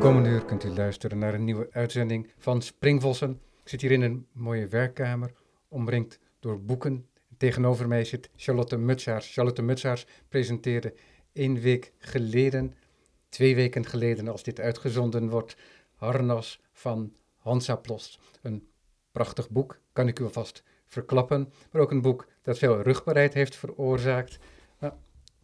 Komende uur kunt u luisteren naar een nieuwe uitzending van Springvossen. Ik zit hier in een mooie werkkamer, omringd door boeken. Tegenover mij zit Charlotte Mutsaars. Charlotte Mutsaars presenteerde één week geleden, twee weken geleden als dit uitgezonden wordt, Harnas van Hansa Plost. Een prachtig boek, kan ik u alvast verklappen, maar ook een boek dat veel rugbaarheid heeft veroorzaakt.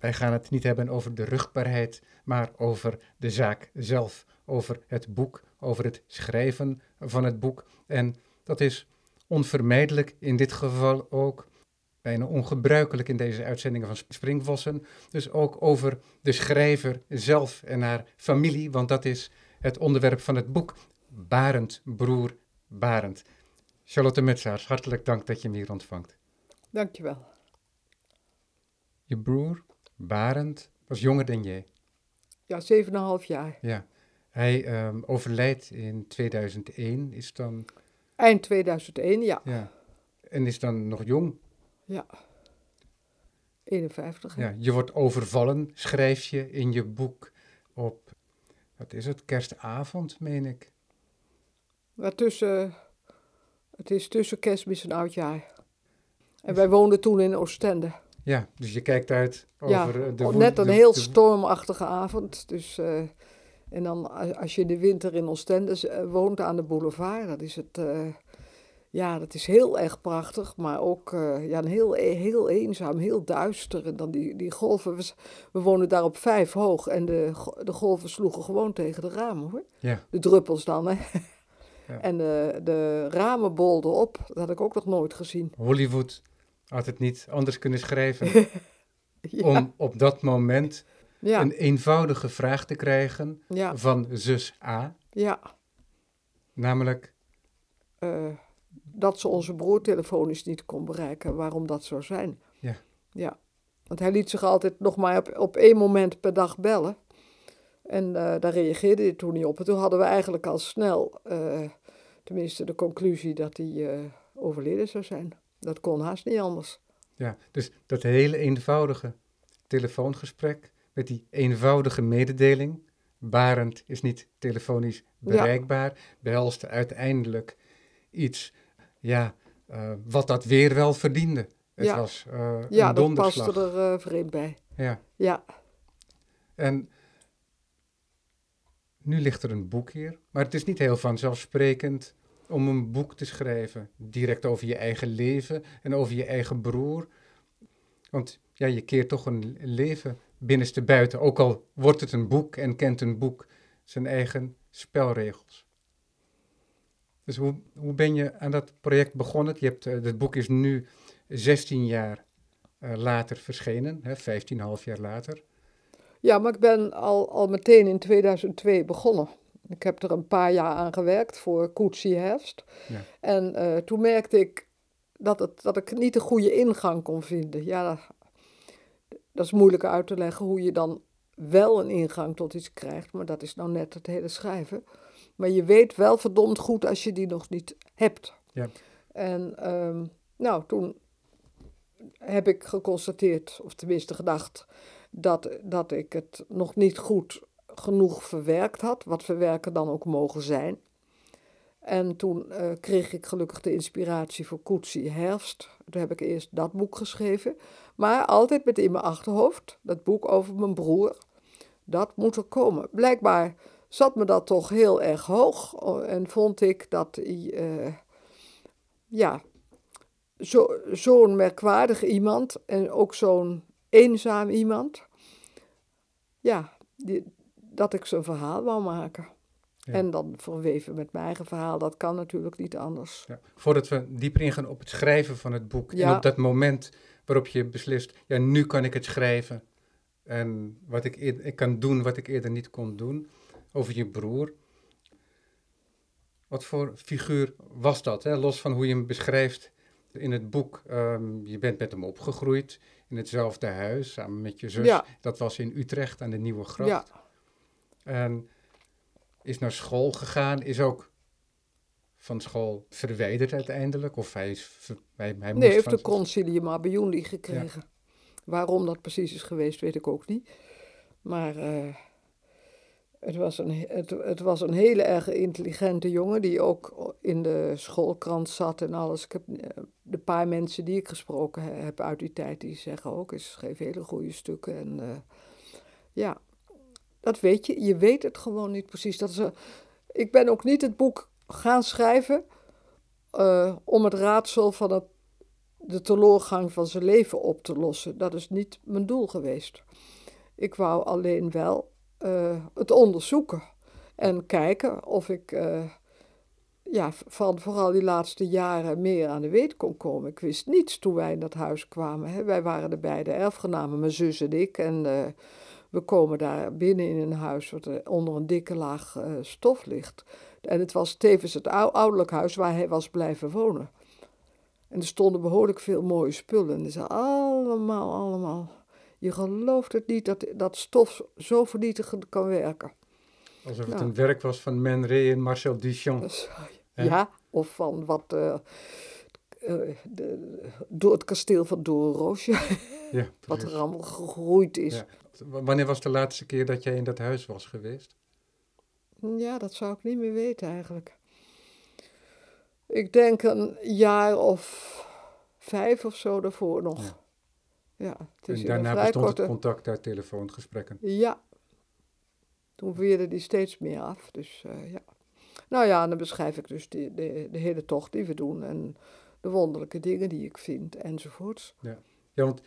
Wij gaan het niet hebben over de rugbaarheid, maar over de zaak zelf, over het boek, over het schrijven van het boek. En dat is onvermijdelijk in dit geval ook, bijna ongebruikelijk in deze uitzendingen van Springvossen, dus ook over de schrijver zelf en haar familie, want dat is het onderwerp van het boek. Barend, broer Barend. Charlotte Metsaars, hartelijk dank dat je me hier ontvangt. Dankjewel. Je broer, Barend, was jonger dan jij. Ja, 7,5 jaar. Ja. Hij ehm, overlijdt in 2001, is dan... Eind 2001, ja. Ja. En is dan nog jong. Ja. 51. hè? Ja, je wordt overvallen, schrijf je in je boek op, wat is het, kerstavond, meen ik. Maar tussen, het is tussen kerstmis en oudjaar. En wij woonden toen in Oostende. Ja, dus je kijkt uit Ja, over eh, de... oh, net een de- heel stormachtige avond. Dus, eh, en dan als je in de winter in Oostende eh, woont aan de boulevard, dat is het... ja, dat is heel erg prachtig, maar ook ja, heel, heel eenzaam, heel duister. En dan die, die golven, we, wonen daar op vijf hoog en de, de golven sloegen gewoon tegen de ramen hoor. Ja, De druppels dan, hè. Ja. En de, de ramen bolden op, dat had ik ook nog nooit gezien. Hollywood had het niet anders kunnen schrijven Ja, om op dat moment ja, een eenvoudige vraag te krijgen ja, van zus A, ja. namelijk, eh, dat ze onze broer telefonisch niet kon bereiken, waarom dat zou zijn. Ja. Ja, want hij liet zich altijd nog maar op, op één moment per dag bellen. En eh, daar reageerde hij toen niet op. En toen hadden we eigenlijk al snel, eh, tenminste de conclusie dat hij overleden zou zijn. Dat kon haast niet anders. ja, dus dat hele eenvoudige telefoongesprek met die eenvoudige mededeling, Barend is niet telefonisch bereikbaar, behelste uiteindelijk iets, ja, eh, wat dat weer wel verdiende. Het Ja. was eh, Ja, een dat donderslag. paste er eh, vreemd bij. Ja, Ja, en nu ligt er een boek hier, maar het is niet heel vanzelfsprekend om een boek te schrijven, direct over je eigen leven en over je eigen broer. Want ja, je keert toch een leven binnenste buiten, ook al wordt het een boek en kent een boek zijn eigen spelregels. Dus hoe, hoe ben je aan dat project begonnen? Je hebt, eh, het boek is nu 16 jaar eh, later verschenen, hè, 15,5 jaar later. ja maar ik ben al, al meteen in 2002 begonnen. Ik heb er een paar jaar aan gewerkt voor Koetsie Herfst. Ja. En eh, toen merkte ik dat, het, dat ik niet de goede ingang kon vinden. Ja, dat, dat is moeilijk uit te leggen hoe je dan wel een ingang tot iets krijgt. Maar dat is nou net het hele schrijven. Maar je weet wel verdomd goed als je die nog niet hebt. Ja. En ehm, nou, toen heb ik geconstateerd, of tenminste gedacht, dat, dat ik het nog niet goed genoeg verwerkt had. Wat verwerken dan ook mogen zijn. En toen eh, kreeg ik gelukkig de inspiratie voor Koetsie Herfst. Toen heb ik eerst dat boek geschreven. Maar altijd met in mijn achterhoofd, dat boek over mijn broer. Dat moet er komen. Blijkbaar zat me dat toch heel erg hoog. En vond ik dat eh, ja, zo- zo'n merkwaardig iemand en ook zo'n eenzaam iemand. Ja, die, dat ik zijn verhaal wou maken. Ja. En dan verweven met mijn eigen verhaal, dat kan natuurlijk niet anders. Ja. Voordat we dieper ingaan op het schrijven van het boek en Ja. op dat moment waarop je beslist, ja, nu kan ik het schrijven en wat ik, eer- ik kan doen wat ik eerder niet kon doen, over je broer. Wat voor figuur was dat? Hè? Los van hoe je hem beschrijft in het boek. Ehm, je bent met hem opgegroeid in hetzelfde huis samen met je zus. Ja. Dat was in Utrecht aan de Nieuwe Gracht. Ja, En is naar school gegaan, is ook van school verwijderd uiteindelijk. Of hij, is, ver- hij, hij nee, heeft van, de concilium abiondi gekregen. Waarom dat precies is geweest, weet ik ook niet. Maar eh, Het was, een, he- het, het was een hele erg intelligente jongen die ook in de schoolkrant zat en alles. Ik heb eh, de paar mensen die ik gesproken he- heb uit die tijd, die zeggen ook, hij schreef hele goede stukken. En eh, ja, dat weet je. Je weet het gewoon niet precies. Dat is een- ik ben ook niet het boek gaan schrijven eh, om het raadsel van het, de teloorgang van zijn leven op te lossen. Dat is niet mijn doel geweest. Ik wou alleen wel eh, het onderzoeken en kijken of ik eh, ja, van vooral die laatste jaren meer aan de weet kon komen. Ik wist niets toen wij in dat huis kwamen. Hè. Wij waren de beide erfgenamen, mijn zus en ik. En eh, we komen daar binnen in een huis wat er onder een dikke laag eh, stof ligt. En het was tevens het ou- ouderlijk huis waar hij was blijven wonen. En er stonden behoorlijk veel mooie spullen. En er zijn allemaal, allemaal. Je gelooft het niet dat dat stof zo vernietigend kan werken. Alsof het Ja. een werk was van Man Ray en Marcel Duchamp. Ja, of van wat. eh, eh, de, door het kasteel van Doornroosje, Ja, wat er allemaal gegroeid is. Ja. Wanneer was de laatste keer dat jij in dat huis was geweest? Ja, dat zou ik niet meer weten eigenlijk. Ik denk een jaar of vijf of zo daarvoor nog. Ja. Ja, het is En daarna bestond korte... het contact uit telefoongesprekken. Ja. Toen weerde die steeds meer af. Dus eh, ja. Nou ja, dan beschrijf ik dus de, de, de hele tocht die we doen. En de wonderlijke dingen die ik vind enzovoorts. Ja, want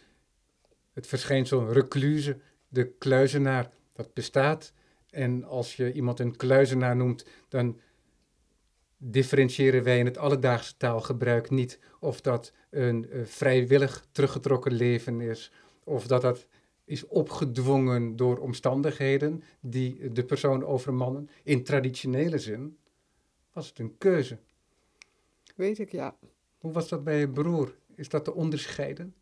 het verschijnsel recluse, de kluizenaar, dat bestaat. En als je iemand een kluizenaar noemt, dan differentiëren wij in het alledaagse taalgebruik niet of dat een eh, vrijwillig teruggetrokken leven is, of dat dat is opgedwongen door omstandigheden die de persoon overmannen. In traditionele zin was het een keuze. Weet ik, ja. Hoe was dat bij je broer? Is dat te onderscheiden?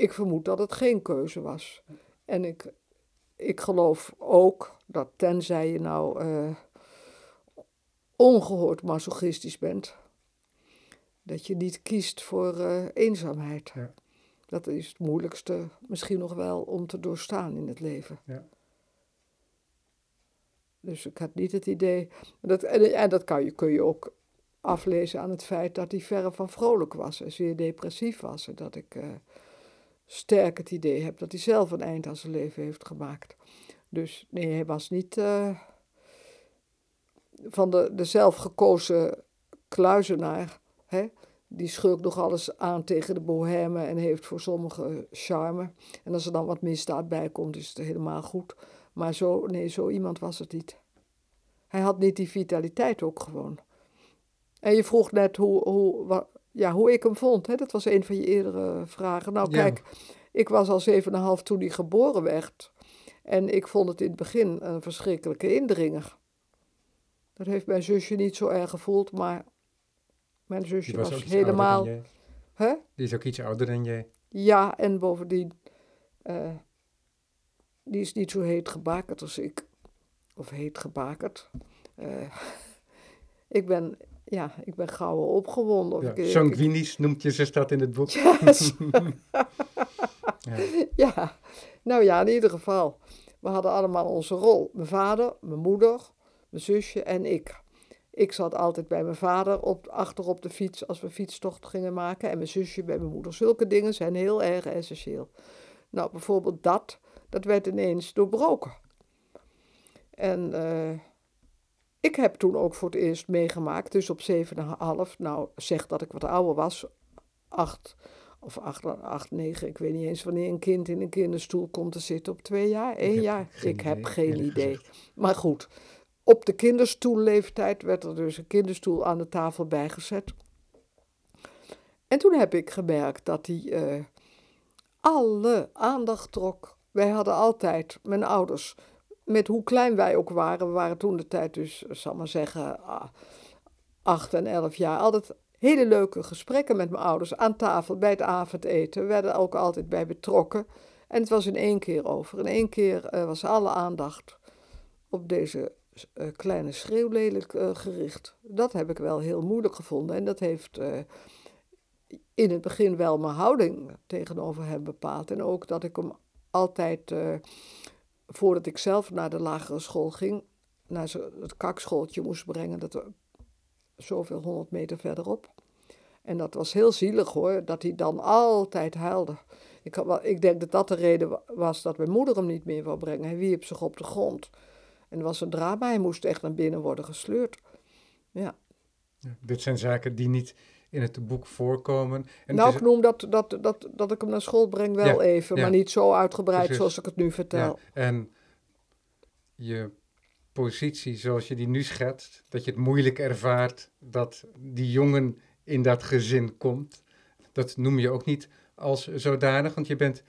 Ik vermoed dat het geen keuze was. En ik, ik geloof ook dat tenzij je nou eh, ongehoord masochistisch bent, dat je niet kiest voor eh, eenzaamheid. Ja. Dat is het moeilijkste misschien nog wel om te doorstaan in het leven. Ja. Dus ik had niet het idee. Dat, en, en dat kan je, kun je ook aflezen aan het feit dat hij verre van vrolijk was en zeer depressief was. En dat ik eh, sterk het idee heb dat hij zelf een eind aan zijn leven heeft gemaakt. Dus nee, hij was niet eh, van de, de zelfgekozen kluizenaar. Hè? Die schurkt nog alles aan tegen de bohème en heeft voor sommigen charme. En als er dan wat misdaad bij komt, is het helemaal goed. Maar zo, nee, zo iemand was het niet. Hij had niet die vitaliteit ook gewoon. En je vroeg net hoe, hoe, ja, hoe ik hem vond. Hè? Dat was een van je eerdere vragen. Nou, Ja. kijk, ik was al 7,5 toen hij geboren werd. En ik vond het in het begin een verschrikkelijke indringer. Dat heeft mijn zusje niet zo erg gevoeld, maar mijn zusje Die was, helemaal. Hè? Die is ook iets ouder dan jij. Ja, en bovendien, eh, die is niet zo heet gebakerd als ik. Of heet gebakerd. Eh, ik ben, ja, ik ben gauw opgewonden. Of Ja, ik, ik- sanguinisch noemt je ze dat in het boek. Yes. Ja. ja, nou ja, in ieder geval. We hadden allemaal onze rol. Mijn vader, mijn moeder, mijn zusje en ik. Ik zat altijd bij mijn vader op, achter op de fiets als we fietstocht gingen maken. En mijn zusje bij mijn moeder. Zulke dingen zijn heel erg essentieel. Nou, bijvoorbeeld dat, dat werd ineens doorbroken. En eh, ik heb toen ook voor het eerst meegemaakt, dus op 7,5, nou zeg dat ik wat ouder was, 8 of 8, 8, 9, ik weet niet eens wanneer een kind in een kinderstoel komt te zitten op twee jaar, één jaar. ik heb geen idee. Maar goed, op de kinderstoelleeftijd werd er dus een kinderstoel aan de tafel bijgezet. En toen heb ik gemerkt dat hij eh, alle aandacht trok. Wij hadden altijd, mijn ouders, met hoe klein wij ook waren, we waren toen de tijd dus, eh, zal maar zeggen, ah, acht en elf jaar, altijd hele leuke gesprekken met mijn ouders aan tafel bij het avondeten. We werden ook altijd bij betrokken. En het was in één keer over. In één keer eh, was alle aandacht op deze eh, kleine schreeuwlelijk gericht. Dat heb ik wel heel moeilijk gevonden. En dat heeft in het begin wel mijn houding tegenover hem bepaald. En ook dat ik hem altijd voordat ik zelf naar de lagere school ging, naar het kakschooltje moest brengen, dat zoveel honderd meter verderop. En dat was heel zielig hoor, dat hij dan altijd huilde. Ik, ik denk dat dat de reden wa- was dat mijn moeder hem niet meer wou brengen. Hij wierp zich op de grond. En het was een drama, hij moest echt naar binnen worden gesleurd. Ja, dit zijn zaken die niet in het boek voorkomen. En nou, ik noem dat, dat, dat, dat ik hem naar school breng wel Ja, even, ja. maar niet zo uitgebreid Precies. zoals ik het nu vertel. ja, en je positie zoals je die nu schetst, dat je het moeilijk ervaart dat die jongen in dat gezin komt, dat noem je ook niet als zodanig, want je bent,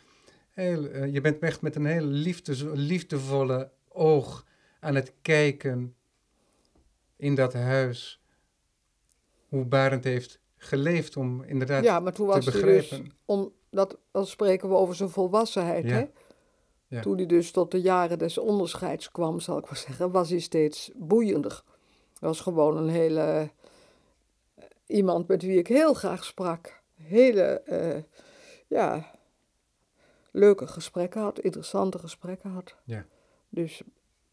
heel, eh, je bent echt met een heel liefdes, liefdevolle oog aan het kijken in dat huis hoe Barend heeft geleefd om inderdaad Ja, maar toen was te hij dus, begrijpen. om, dat, dan spreken we over zijn volwassenheid, Ja. hè? Ja. Toen hij dus tot de jaren des onderscheids kwam, zal ik maar zeggen, was hij steeds boeiender. Hij was gewoon een hele, eh, iemand met wie ik heel graag sprak. Hele, eh, ja, leuke gesprekken had, interessante gesprekken had. Ja. Dus,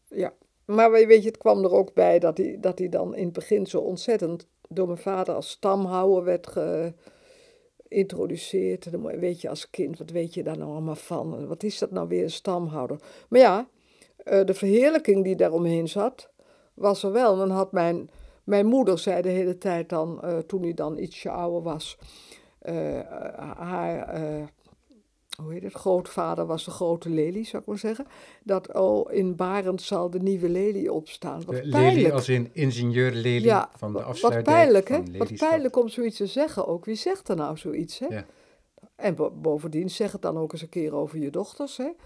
ja. Maar weet je, het kwam er ook bij dat hij, dat hij dan in het begin zo ontzettend door mijn vader als stamhouwer werd geïntroduceerd. En dan weet je als kind, wat weet je daar nou allemaal van? Wat is dat nou weer, een stamhouder? Maar ja, eh, de verheerlijking die daaromheen zat, was er wel. Dan had mijn, mijn moeder, zei de hele tijd dan, eh, toen hij dan ietsje ouder was, eh, haar, hoe heet het, grootvader was de grote lelie, zou ik maar zeggen. Dat, oh, in Barend zal de nieuwe lelie opstaan. Wat De pijnlijk. Lely als in ingenieur Lely Ja, van de Wat afsluitdijk pijnlijk, hè? Wat pijnlijk om zoiets te zeggen ook. Wie zegt er nou zoiets, hè? Ja. En bo- bovendien zeg het dan ook eens een keer over je dochters, hè?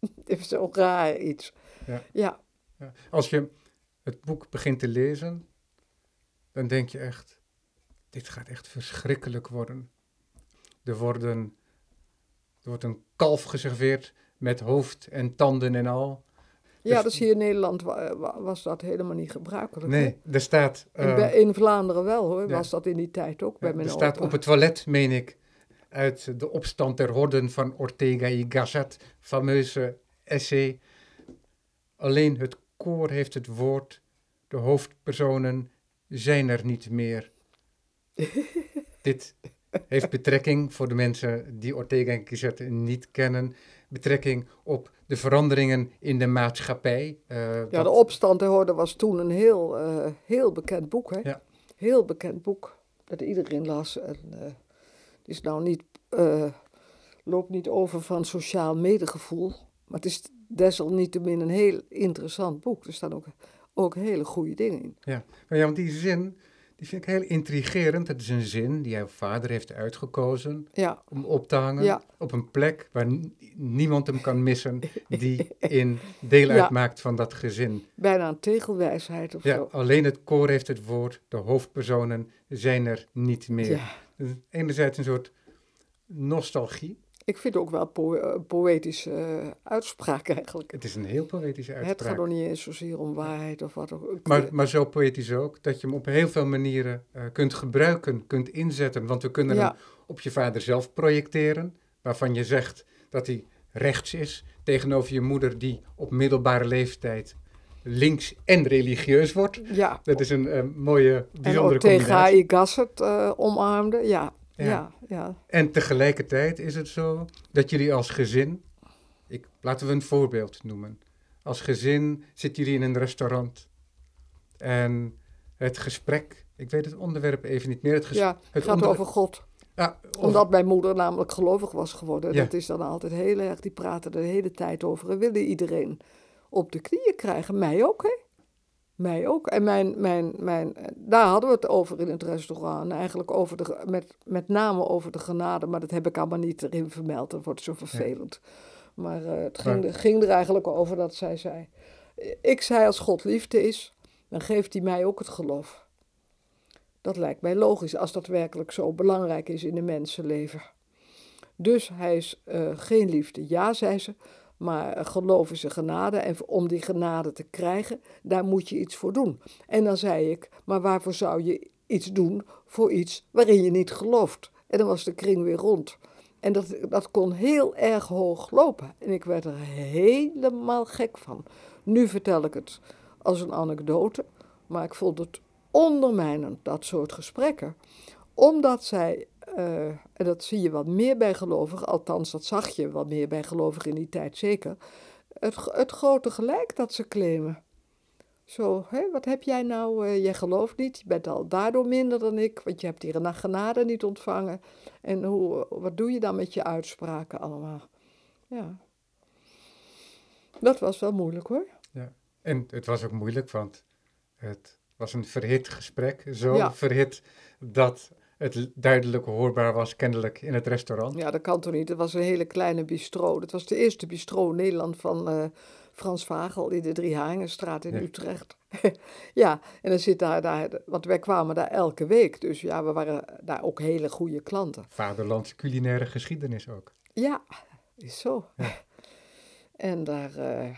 Het is zo raar iets. Ja. Ja, Ja. Als je het boek begint te lezen, dan denk je echt, dit gaat echt verschrikkelijk worden. Er, worden, er wordt een kalf geserveerd met hoofd en tanden en al. ja Dus- dus hier in Nederland wa- wa- was dat helemaal niet gebruikelijk. hè? Nee, er staat, In, eh, in Vlaanderen wel, hoor. ja. Was dat in die tijd ook bij er mijn staat opa. op het toilet, meen ik, uit de opstand der horden van Ortega y Gasset, fameuze essay. Alleen het koor heeft het woord, de hoofdpersonen zijn er niet meer. Dit heeft betrekking voor de mensen die Ortega y Gasset niet kennen, betrekking op de veranderingen in de maatschappij. eh, Ja, dat- de opstand der Horde was toen een heel, eh, heel bekend boek, hè? Ja. Heel bekend boek, dat iedereen las. En eh, het is nou niet, eh, loopt niet over van sociaal medegevoel, maar het is desalniettemin een heel interessant boek. Er staan ook, ook hele goede dingen in. Ja, maar ja, want die zin, die vind ik heel intrigerend. Het is een zin die jouw vader heeft uitgekozen Ja, om op te hangen Ja. op een plek waar niemand hem kan missen die in deel Ja. uitmaakt van dat gezin. bijna een tegelwijsheid of Ja, zo. alleen het koor heeft het woord, de hoofdpersonen zijn er niet meer. Enerzijds een soort nostalgie. Ik vind het ook wel po een poëtische eh, uitspraak eigenlijk. Het is een heel poëtische Het uitspraak. gaat nog niet eens zozeer om waarheid of wat ook. Maar, maar zo poëtisch ook, dat je hem op heel veel manieren eh, kunt gebruiken, kunt inzetten. Want we kunnen Ja. hem op je vader zelf projecteren, waarvan je zegt dat hij rechts is, tegenover je moeder die op middelbare leeftijd links en religieus wordt. ja, Dat is een eh, mooie, en bijzondere tegen combinatie. H.I. Gasset eh, omarmde. Ja, Ja. ja. En tegelijkertijd is het zo dat jullie als gezin, ik, laten we een voorbeeld noemen. Als gezin zitten jullie in een restaurant en het gesprek, ik weet het onderwerp even niet meer, het gesprek. ja. het gaat onder- over God. Ja, Omdat mijn moeder namelijk gelovig was geworden. Ja. Dat is dan altijd heel erg, die praten er de hele tijd over. En willen iedereen op de knieën krijgen. Mij ook, hè? Mij ook. En mijn, mijn, mijn, daar hadden we het over in het restaurant. Eigenlijk over de, met, met name over de genade. Maar dat heb ik allemaal niet erin vermeld. Dat wordt zo vervelend. Maar eh, het ging, er, ging er eigenlijk over dat zij zei... Ik zei als God liefde is, dan geeft hij mij ook het geloof. Dat lijkt mij logisch als dat werkelijk zo belangrijk is in een mensenleven. Dus hij is eh, geen liefde. Ja, zei ze, maar geloof is een genade. En om die genade te krijgen, daar moet je iets voor doen. En dan zei ik, maar waarvoor zou je iets doen voor iets waarin je niet gelooft? En dan was de kring weer rond. En dat, dat kon heel erg hoog lopen. En ik werd er helemaal gek van. Nu vertel ik het als een anekdote, maar ik vond het ondermijnend, dat soort gesprekken. Omdat zij, eh, en dat zie je wat meer bij gelovigen, althans dat zag je wat meer bij gelovigen in die tijd zeker, het, het grote gelijk dat ze claimen. Zo, hè, wat heb jij nou? Uh, jij gelooft niet, je bent al daardoor minder dan ik, want je hebt hier een genade niet ontvangen. En hoe, wat doe je dan met je uitspraken allemaal? Ja. Dat was wel moeilijk hoor. Ja. En het was ook moeilijk, want het was een verhit gesprek. Zo verhit dat het duidelijk hoorbaar was, kennelijk, in het restaurant. Ja, dat kan toch niet. Het was een hele kleine bistro. Dat was de eerste bistro in Nederland van uh, Frans Vagel in de Driehagenstraat in Utrecht. ja, en dan zit daar, daar, want wij kwamen daar elke week. Dus ja, we waren daar ook hele goede klanten. Vaderlandse culinaire geschiedenis ook. Ja, is zo. en daar, uh,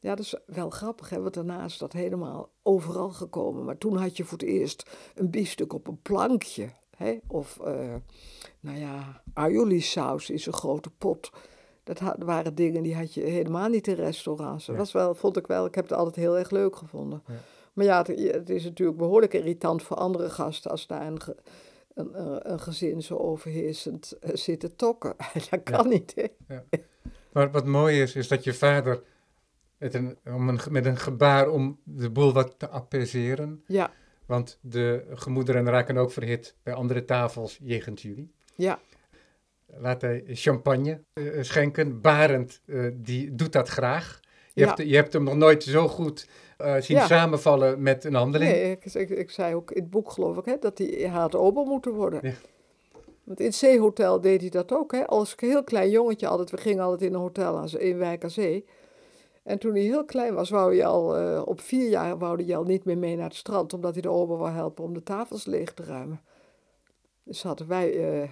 ja, dat is wel grappig, hè, want daarna is dat helemaal overal gekomen. Maar toen had je voor het eerst een biefstuk op een plankje. Hè? Of, uh, nou ja, aioli saus in zo'n grote pot. Dat waren dingen die had je helemaal niet in restaurants. Dat was wel, vond ik wel, ik heb het altijd heel erg leuk gevonden. Ja. Maar ja, het, is natuurlijk behoorlijk irritant voor andere gasten als daar een, een, een gezin zo overheersend uh, zit te tokken. dat kan niet, hè? Maar wat mooi is, is dat je vader met een, om een, met een gebaar om de boel wat te apaiseren. Ja. Want de gemoederen raken ook verhit bij andere tafels jegens jullie. Ja. Laat hij champagne uh, schenken. Barend, uh, die doet dat graag. Je, ja. hebt, je hebt hem nog nooit zo goed uh, zien ja. samenvallen met een handeling. Nee, ik, ik, ik, zei ook in het boek, geloof ik, hè, dat hij had ober moeten worden. Ja. Want in het zeehotel deed hij dat ook. Hè. Als heel klein jongetje altijd, we gingen altijd in een hotel aan, in Wijk aan Zee. En toen hij heel klein was, wou hij al, uh, op vier jaar wou hij al niet meer mee naar het strand, omdat hij de ober wou helpen om de tafels leeg te ruimen. Dus hadden wij uh,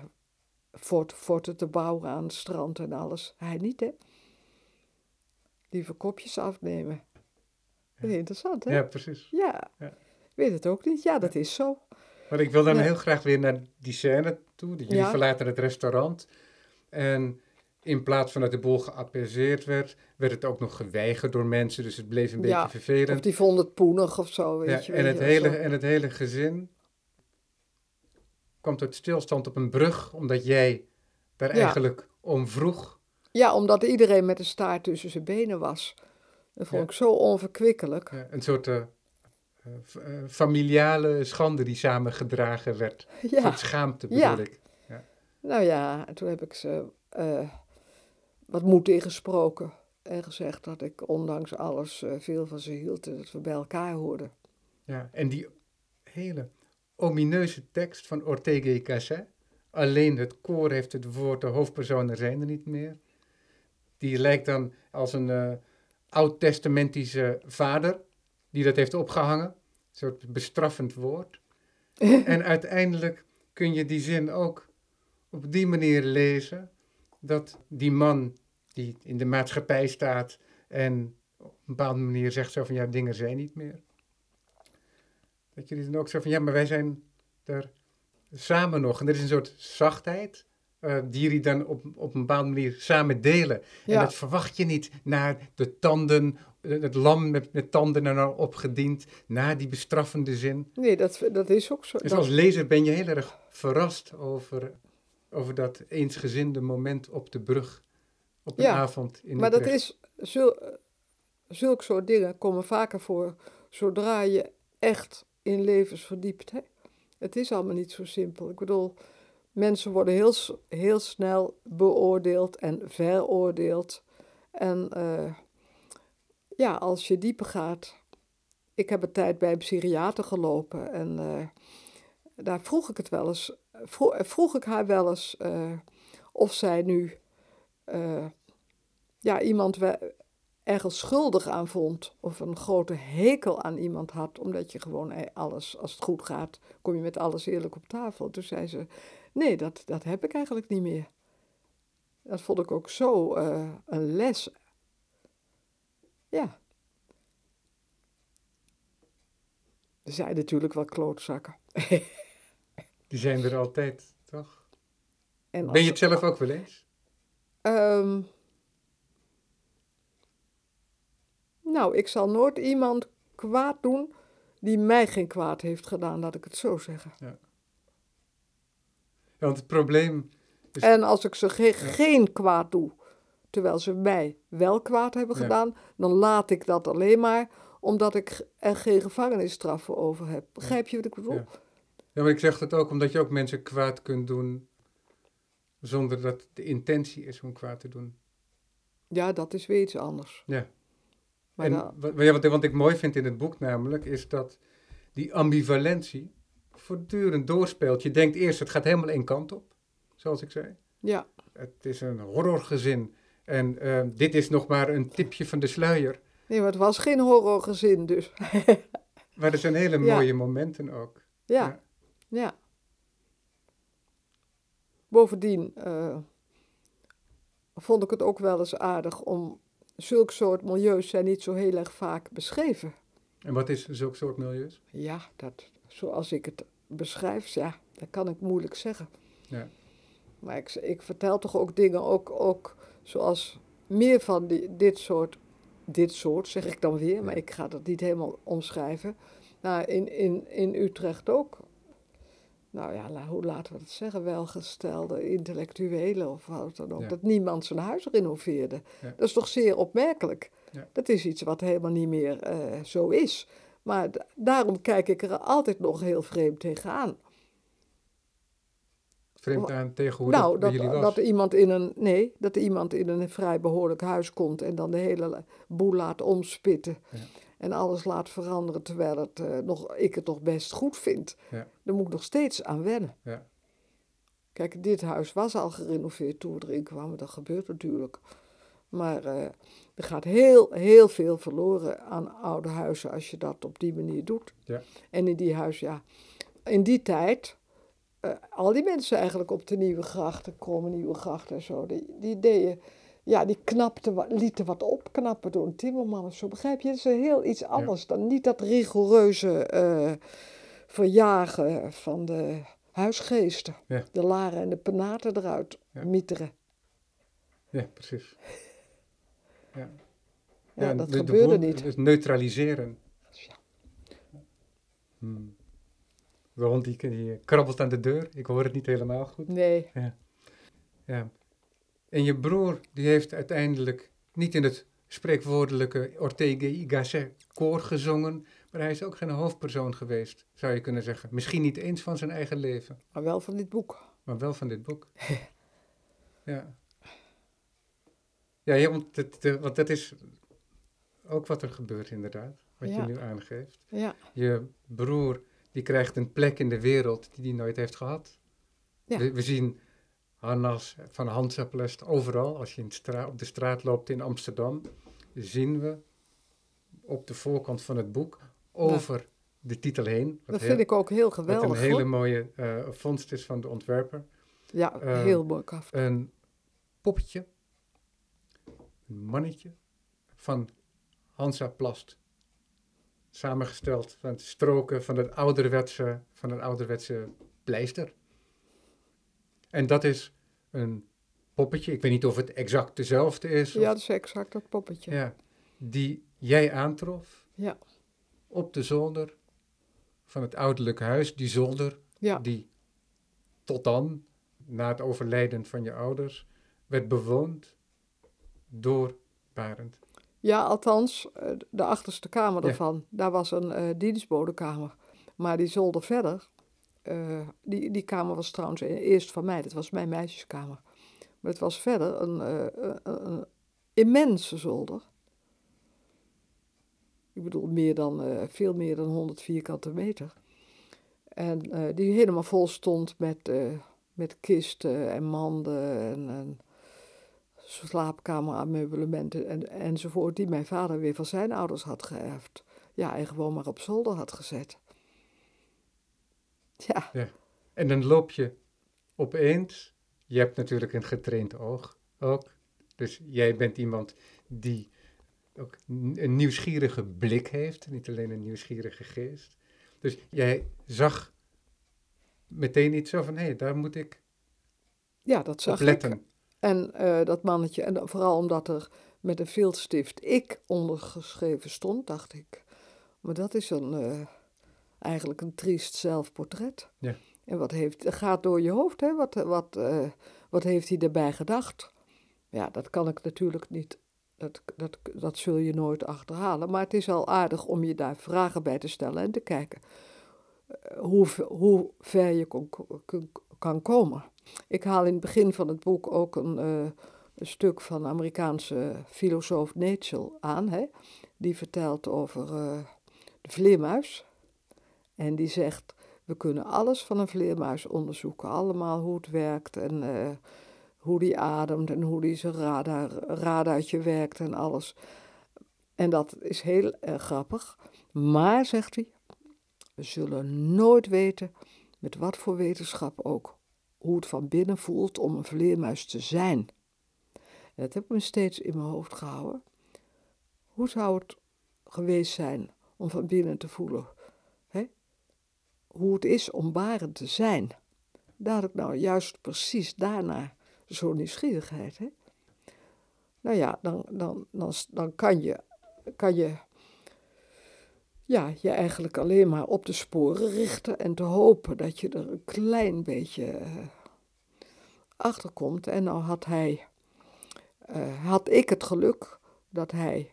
fort, forten te bouwen aan het strand en alles. Hij niet, hè? Lieve kopjes afnemen. Ja. Interessant, hè? Ja, precies. Ja. ja. Weet het ook niet. Ja, dat is zo. Maar ik wil dan heel graag weer naar die scène toe. Jullie verlaten het restaurant. En in plaats van dat de boel geapaiseerd werd, werd het ook nog geweigerd door mensen. Dus het bleef een beetje vervelend. Of die vonden het poenig of zo. Weet ja, je, en, het hele, en het hele gezin kwam tot stilstand op een brug, omdat jij daar eigenlijk om vroeg. Ja, omdat iedereen met een staart tussen zijn benen was. Dat vond ik zo onverkwikkelijk. een soort uh, familiale schande die samengedragen werd. Ja. Een soort schaamte bedoel ik. Nou ja, toen heb ik ze uh, wat moed ingesproken. En gezegd dat ik ondanks alles uh, veel van ze hield en dat we bij elkaar hoorden. Ja, en die hele omineuze tekst van Ortega y Gasset. Alleen het koor heeft het woord, de hoofdpersonen zijn er niet meer. Die lijkt dan als een uh, oud-testamentische vader die dat heeft opgehangen. Een soort bestraffend woord. en uiteindelijk kun je die zin ook op die manier lezen dat die man die in de maatschappij staat en op een bepaalde manier zegt zo van ja, dingen zijn niet meer. Dat jullie dan ook zo van ja, maar wij zijn er samen nog. En er is een soort zachtheid uh, die jullie dan op, op een bepaalde manier samen delen. Ja. En dat verwacht je niet naar de tanden, het lam met, met tanden er nou opgediend, na die bestraffende zin. Nee, dat, dat is ook zo. Dus als lezer ben je heel erg verrast over over dat eensgezinde moment op de brug op een avond in maar dat is, zul, zulke soort dingen komen vaker voor zodra je echt in levens verdiept. Hè? Het is allemaal niet zo simpel. Ik bedoel, mensen worden heel, heel snel beoordeeld en veroordeeld. En uh, ja, als je dieper gaat. Ik heb een tijd bij een psychiater gelopen en uh, daar vroeg ik het wel eens vroeg, ik haar wel eens uh, of zij nu uh, ja, iemand ergens schuldig aan vond. Of een grote hekel aan iemand had. Omdat je gewoon eh, alles, als het goed gaat, kom je met alles eerlijk op tafel. Toen zei ze, nee, dat, dat heb ik eigenlijk niet meer. Dat vond ik ook zo een les. Ja. Er zijn natuurlijk wel klootzakken. Die zijn er altijd, toch? En Ben je het zelf ook wel eens? Ehm, nou, ik zal nooit iemand kwaad doen die mij geen kwaad heeft gedaan, laat ik het zo zeggen. Ja, want het probleem is... En als ik ze ge- geen kwaad doe, terwijl ze mij wel kwaad hebben Ja. gedaan, dan laat ik dat alleen maar omdat ik er geen gevangenisstraf voor over heb. Begrijp je wat ik bedoel? Ja. Maar ik zeg dat ook omdat je ook mensen kwaad kunt doen zonder dat de intentie is om kwaad te doen. Ja, dat is weer iets anders. Ja. Maar en wat, ja, wat, wat ik mooi vind in het boek namelijk, is dat die ambivalentie voortdurend doorspeelt. Je denkt eerst, het gaat helemaal één kant op, zoals ik zei. ja, Het is een horrorgezin en eh, dit is nog maar een tipje van de sluier. nee, maar het was geen horrorgezin dus. Maar er zijn hele Ja. mooie momenten ook. ja. Ja. Bovendien eh, vond ik het ook wel eens aardig om. Zulk soort milieus zijn niet zo heel erg vaak beschreven. En wat is zulk soort milieus? Ja, dat, zoals ik het beschrijf, ja, dat kan ik moeilijk zeggen. Ja. Maar ik, ik vertel toch ook dingen, ook, ook zoals meer van die, dit soort, dit soort zeg ik dan weer, maar ik ga dat niet helemaal omschrijven. Nou, in, in, in Utrecht ook. Nou ja, hoe laten we dat zeggen? Welgestelde intellectuelen of wat dan ook. Ja. Dat niemand zijn huis renoveerde. Ja. Dat is toch zeer opmerkelijk. Ja. Dat is iets wat helemaal niet meer eh, zo is. Maar daarom kijk ik er altijd nog heel vreemd tegenaan. Vreemd aan tegen hoe nou, dat dat, iemand in een. Nee, dat iemand in een vrij behoorlijk huis komt en dan de hele boel laat omspitten. En alles laat veranderen terwijl het, eh, nog, ik het nog best goed vind. Ja. Daar moet ik nog steeds aan wennen. Ja. Kijk, dit huis was al gerenoveerd toen we erin kwamen. Dat gebeurt natuurlijk. Maar eh, er gaat heel, heel veel verloren aan oude huizen als je dat op die manier doet. Ja. En in die huis, ja, in die tijd, eh, al die mensen eigenlijk op de Nieuwe Grachten, Kromme Nieuwe Gracht en zo, die, die deden, ja, die knapten, wat, lieten wat opknappen door een timmerman of zo. Begrijp je? Het is een heel iets anders dan niet dat rigoureuze eh, verjagen van de huisgeesten. Ja. De laren en de penaten eruit Ja. mieteren. Ja, precies. Ja, Ja, dat de- de gebeurde niet. Dus neutraliseren. Ja. Hmm. De hond die, die krabbelt aan de deur. Ik hoor het niet helemaal goed. Nee, Ja. En je broer, die heeft uiteindelijk niet in het spreekwoordelijke Ortega y Gasset koor gezongen, maar hij is ook geen hoofdpersoon geweest, zou je kunnen zeggen. Misschien niet eens van zijn eigen leven, maar wel van dit boek. maar wel van dit boek. ja. Ja, want, de- want dat is ook wat er gebeurt inderdaad, wat Ja. je nu aangeeft. Ja, Je broer, die krijgt een plek in de wereld die hij nooit heeft gehad. Ja. We, we zien Hannas van Hansaplast overal. Als je in het stra- op de straat loopt in Amsterdam, zien we op de voorkant van het boek over de titel heen. Wat dat heel- vind ik ook heel wat geweldig. een hele mooie eh, vondst is van de ontwerper. Ja, eh, heel mooi kaf. Een poppetje, een mannetje van Hansaplast. Samengesteld van stroken van het ouderwetse, van een ouderwetse pleister. En dat is een poppetje, ik weet niet of het exact dezelfde is. Ja, dat is exact dat poppetje. ja, die jij aantrof Ja. op de zolder van het ouderlijke huis. Die zolder Ja. die tot dan, na het overlijden van je ouders, werd bewoond door Barend. Ja, althans, eh, de achterste kamer Ja. ervan. Daar was een eh dienstbodekamer. Maar die zolder verder, eh, die, die kamer was trouwens e- eerst van mij. Dat was mijn meisjeskamer. Maar het was verder een, eh, een, immense zolder. Ik bedoel, meer dan, eh, veel meer dan 100 vierkante meter. En die helemaal vol stond met, met kisten en manden en, en slaapkamerameublementen en, enzovoort, die mijn vader weer van zijn ouders had geërfd. Ja, en gewoon maar op zolder had gezet. Ja, En dan loop je opeens, je hebt natuurlijk een getraind oog ook, dus jij bent iemand die ook een nieuwsgierige blik heeft, niet alleen een nieuwsgierige geest. Dus jij zag meteen iets zo van, hé, daar moet ik Ja, dat zag letten. ik. En eh, dat mannetje, en vooral omdat er met een viltstift ik ondergeschreven stond, dacht ik. Maar dat is een, eh, eigenlijk een triest zelfportret. Ja. En wat heeft, het gaat door je hoofd, hè? Wat, wat, eh, wat heeft hij erbij gedacht? Ja, dat kan ik natuurlijk niet, dat, dat, dat zul je nooit achterhalen. Maar het is al aardig om je daar vragen bij te stellen en te kijken eh, hoe, ver- hoe ver je kon, kan komen. Ik haal in het begin van het boek ook een, eh, een stuk van Amerikaanse filosoof Nietzsche aan. Hè? Die vertelt over eh, de vleermuis. En die zegt, we kunnen alles van een vleermuis onderzoeken. Allemaal hoe het werkt en eh, hoe die ademt en hoe die zijn radar, radartje werkt en alles. En dat is heel grappig. Maar, zegt hij, we zullen nooit weten, met wat voor wetenschap ook, hoe het van binnen voelt om een vleermuis te zijn. En dat heb ik me steeds in mijn hoofd gehouden. Hoe zou het geweest zijn om van binnen te voelen? Hoe het is om barend te zijn? Daar ik nou juist precies daarna zo'n nieuwsgierigheid. Hè? Nou ja, dan, dan, dan, dan kan je, kan je ja, je eigenlijk alleen maar op de sporen richten en te hopen dat je er een klein beetje eh, achter komt. En nou had hij, eh, had ik het geluk dat hij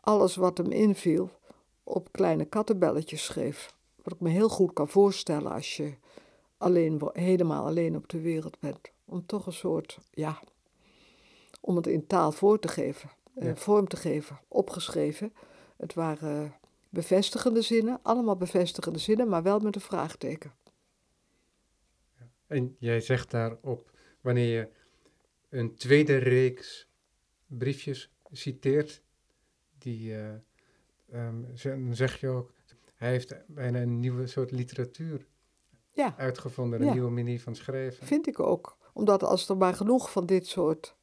alles wat hem inviel op kleine kattenbelletjes schreef. Wat ik me heel goed kan voorstellen als je alleen, helemaal alleen op de wereld bent. Om toch een soort, ja, om het in taal voor te geven, eh, Ja. vorm te geven, opgeschreven. Het waren bevestigende zinnen, allemaal bevestigende zinnen, maar wel met een vraagteken. En jij zegt daarop, wanneer je een tweede reeks briefjes citeert, die, dan zeg je ook, hij heeft bijna een nieuwe soort literatuur Ja, uitgevonden, een Ja. nieuwe manier van schrijven. vind ik ook. Omdat als er maar genoeg van dit soort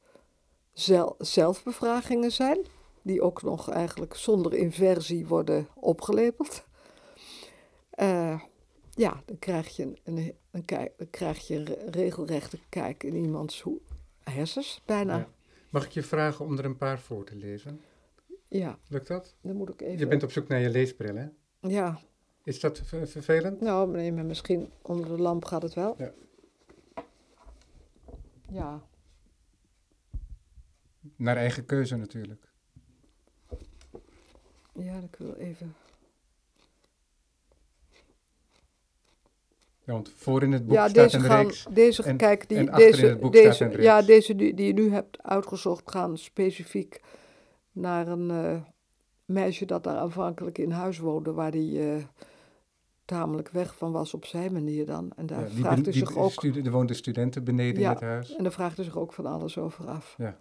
zel- zelfbevragingen zijn, die ook nog eigenlijk zonder inversie worden opgelepeld, eh, ja, dan krijg je een, een, een kijk- dan krijg je een regelrechte kijk in iemands hersens, bijna. Ja. Mag ik je vragen om er een paar voor te lezen? Ja, Lukt dat? dan moet ik even... Je bent op zoek naar je leesbril, hè? Ja, Is dat ver- vervelend? nou, nee, maar misschien onder de lamp gaat het wel. Ja. Ja, Naar eigen keuze natuurlijk. ja, ik wil even... Ja, want voor in het boek ja, staat deze een gaan, reeks. deze, en- kijk, die, deze, deze, ja, deze die, die je nu hebt uitgezocht gaan specifiek naar een eh, meisje dat daar aanvankelijk in huis woonde, waar die eh, tamelijk weg van was op zijn manier dan. En daar Ja, die vraagt ben- hij die zich ook, er woonden studenten beneden Ja. in het huis. en daar vraagt hij zich ook van alles over af. Ja.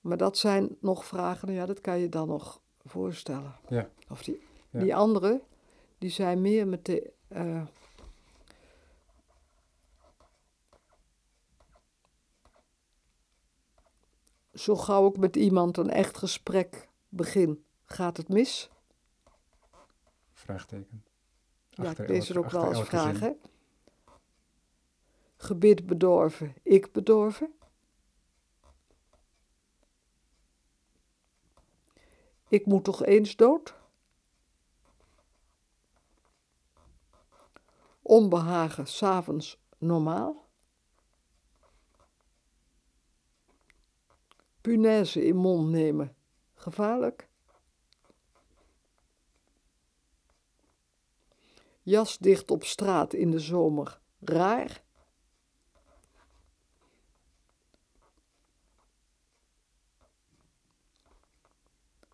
Maar dat zijn nog vragen, ja, dat kan je dan nog voorstellen. Ja. Of die, Ja. die andere, die zijn meer met de... eh, zo gauw ik met iemand een echt gesprek begin, gaat het mis? Vraagteken. Ja, ik lees elke- ook wel als vraag, hè? Gebit bedorven, ik bedorven. Ik moet toch eens dood? Onbehagen, s'avonds normaal? Punaise in mond nemen, gevaarlijk? Jas dicht op straat in de zomer, raar?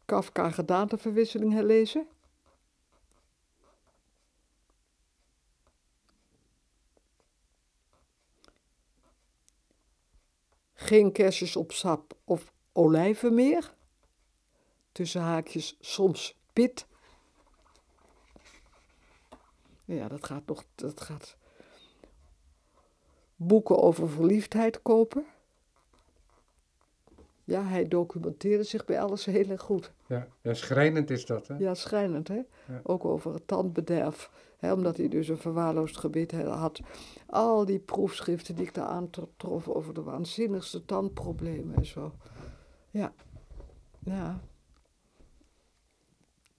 Kafka gedaanteverwisseling herlezen? Geen kersjes op sap of olijven meer? Tussen haakjes soms pit. Ja, dat gaat nog. Dat gaat. Boeken over verliefdheid kopen. Ja, hij documenteerde zich bij alles heel erg goed. Ja, ja schrijnend is dat, hè? Ja, schrijnend, hè? Ja. Ook over het tandbederf. Hè, omdat hij dus een verwaarloosd gebied had. Al die proefschriften die ik daar aantrof over de waanzinnigste tandproblemen en zo. Ja. Ja.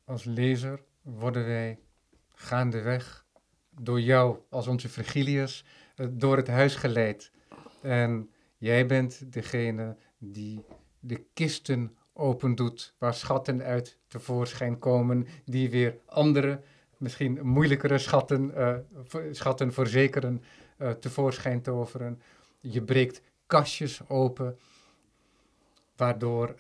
Als lezer worden wij gaandeweg door jou als onze Virgilius eh, door het huis geleid. En jij bent degene die de kisten opendoet waar schatten uit tevoorschijn komen, die weer andere, misschien moeilijkere schatten, uh, schatten verzekeren, uh, tevoorschijn toveren. Je breekt kastjes open, waardoor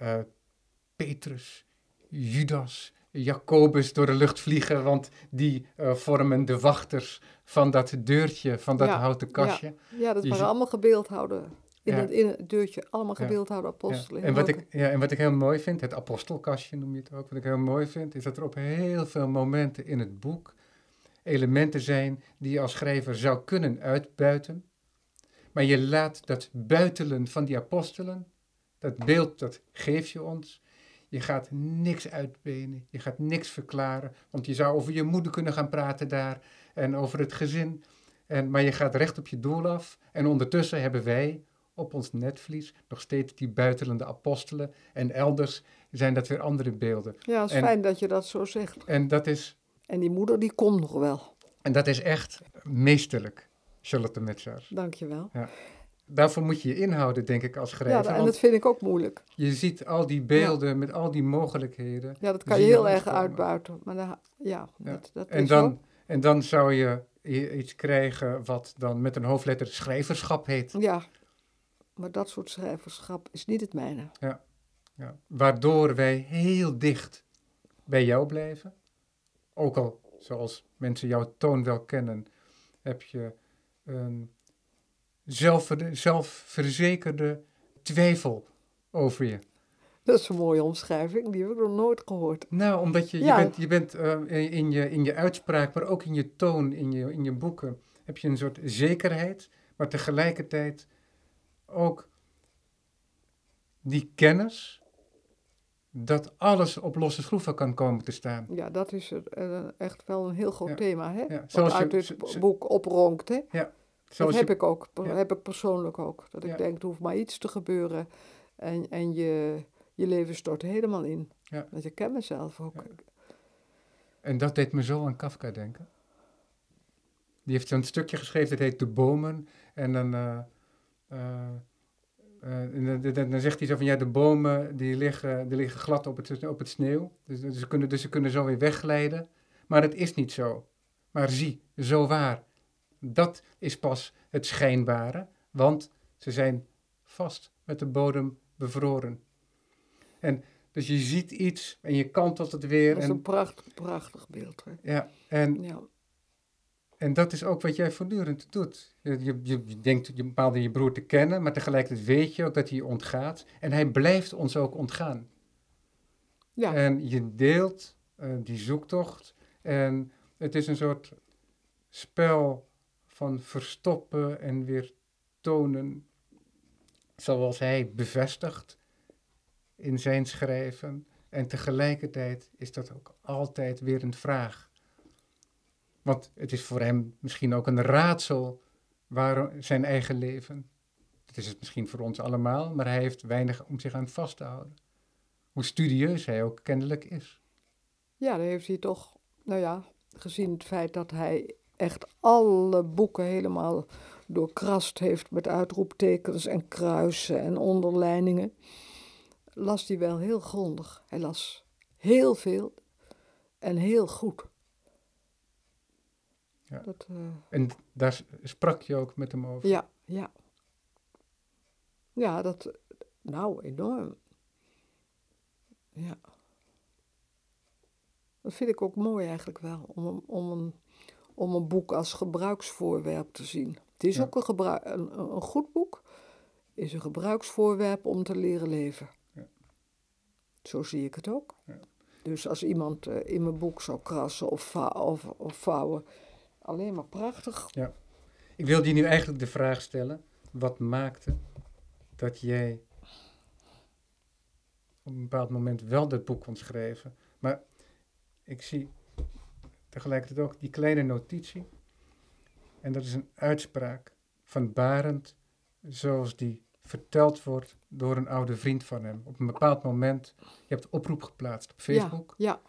Petrus, Judas, Jacobus door de lucht vliegen, want die uh, vormen de wachters van dat deurtje, van dat ja, houten kastje. Ja, ja dat waren allemaal gebeeldhouden. In, ja. het, in het deurtje, allemaal gebeeldhoude apostelen. En, wat ik, ja, en wat ik heel mooi vind, het apostelkastje noem je het ook, wat ik heel mooi vind, is dat er op heel veel momenten in het boek elementen zijn die je als schrijver zou kunnen uitbuiten. Maar je laat dat buitelen van die apostelen, dat beeld, dat geef je ons. Je gaat niks uitbenen, je gaat niks verklaren, want je zou over je moeder kunnen gaan praten daar en over het gezin. En, maar je gaat recht op je doel af. En ondertussen hebben wij op ons netvlies nog steeds die buitelende apostelen. En elders zijn dat weer andere beelden. Ja, het is en, fijn dat je dat zo zegt. En dat is... En die moeder, die komt nog wel. En dat is echt meesterlijk, Charlotte Metzaar. Dank je wel. Ja. Daarvoor moet je je inhouden, denk ik, als schrijver. Ja, en dat vind ik ook moeilijk. Je ziet al die beelden ja. met al die mogelijkheden. Ja, dat kan je heel erg uitbuiten. Maar dan, ja, ja. Dat, dat en, dan, zo. en dan zou je iets krijgen wat dan met een hoofdletter schrijverschap heet. Ja, maar dat soort schrijverschap is niet het mijne. Ja, ja. waardoor wij heel dicht bij jou blijven. Ook al, zoals mensen jouw toon wel kennen, heb je een zelfverzekerde twijfel over je. Dat is een mooie omschrijving, die heb ik nog nooit gehoord. Nou, omdat je, Ja. je bent, je bent uh, in, je, in je uitspraak, maar ook in je toon, in je, in je boeken, heb je een soort zekerheid, maar tegelijkertijd ook die kennis dat alles op losse schroeven kan komen te staan. Ja, dat is eh, echt wel een heel groot Ja. thema, hè? Ja, Wat uit je- dit zo- boek opronkt, hè? Dat heb je, ik ook, ja. heb ik persoonlijk ook. Dat ik Ja. denk, er hoeft maar iets te gebeuren en, en je, je leven stort helemaal in. Ja. Want je kent mezelf ook. En dat deed me zo aan Kafka denken. Die heeft zo'n stukje geschreven, dat heet De Bomen. En dan, eh, eh, eh, dan, dan- dan zegt hij zo van, ja, de bomen die liggen, die liggen glad op het, op het sneeuw. Dus, dus, ze kunnen, dus ze kunnen zo weer wegglijden. Maar het is niet zo. Maar zie, zo waar. Dat is pas het schijnbare, want ze zijn vast met de bodem bevroren. En dus je ziet iets en je kantelt het weer. Dat is En, een prachtig, prachtig beeld. Hè? ja, en Ja. En dat is ook wat jij voortdurend doet. Je, je, je denkt je bepaalde je broer te kennen, maar tegelijkertijd weet je ook dat hij je ontgaat. En hij blijft ons ook ontgaan. Ja. En je deelt eh, die zoektocht. En het is een soort spel van verstoppen en weer tonen. Zoals hij bevestigt in zijn schrijven. En tegelijkertijd is dat ook altijd weer een vraag. Want het is voor hem misschien ook een raadsel waarom zijn eigen leven. Dat is het misschien voor ons allemaal, maar hij heeft weinig om zich aan vast te houden. Hoe studieus hij ook kennelijk is. ja, dan heeft hij toch, nou ja, gezien het feit dat hij echt alle boeken helemaal doorkrast heeft met uitroeptekens en kruisen en onderlijningen, las hij wel heel grondig. Hij las heel veel en heel goed. Ja. Dat, eh, En daar sprak je ook met hem over. Ja, ja. Ja, dat, nou, enorm. Ja. Dat vind ik ook mooi eigenlijk wel, om, om, een, om een boek als gebruiksvoorwerp te zien. Het is Ja. ook een, gebruik, een, goed boek, is een gebruiksvoorwerp om te leren leven. Ja. Zo zie ik het ook. Ja. Dus als iemand eh, in mijn boek zou krassen of, of, of vouwen, alleen maar prachtig. Ik wilde je nu eigenlijk de vraag stellen: wat maakte dat jij op een bepaald moment wel dat boek kon schrijven. Maar ik zie tegelijkertijd ook die kleine notitie. En dat is een uitspraak van Barend, zoals die verteld wordt door een oude vriend van hem. Op een bepaald moment, je hebt oproep geplaatst op Facebook. Ja,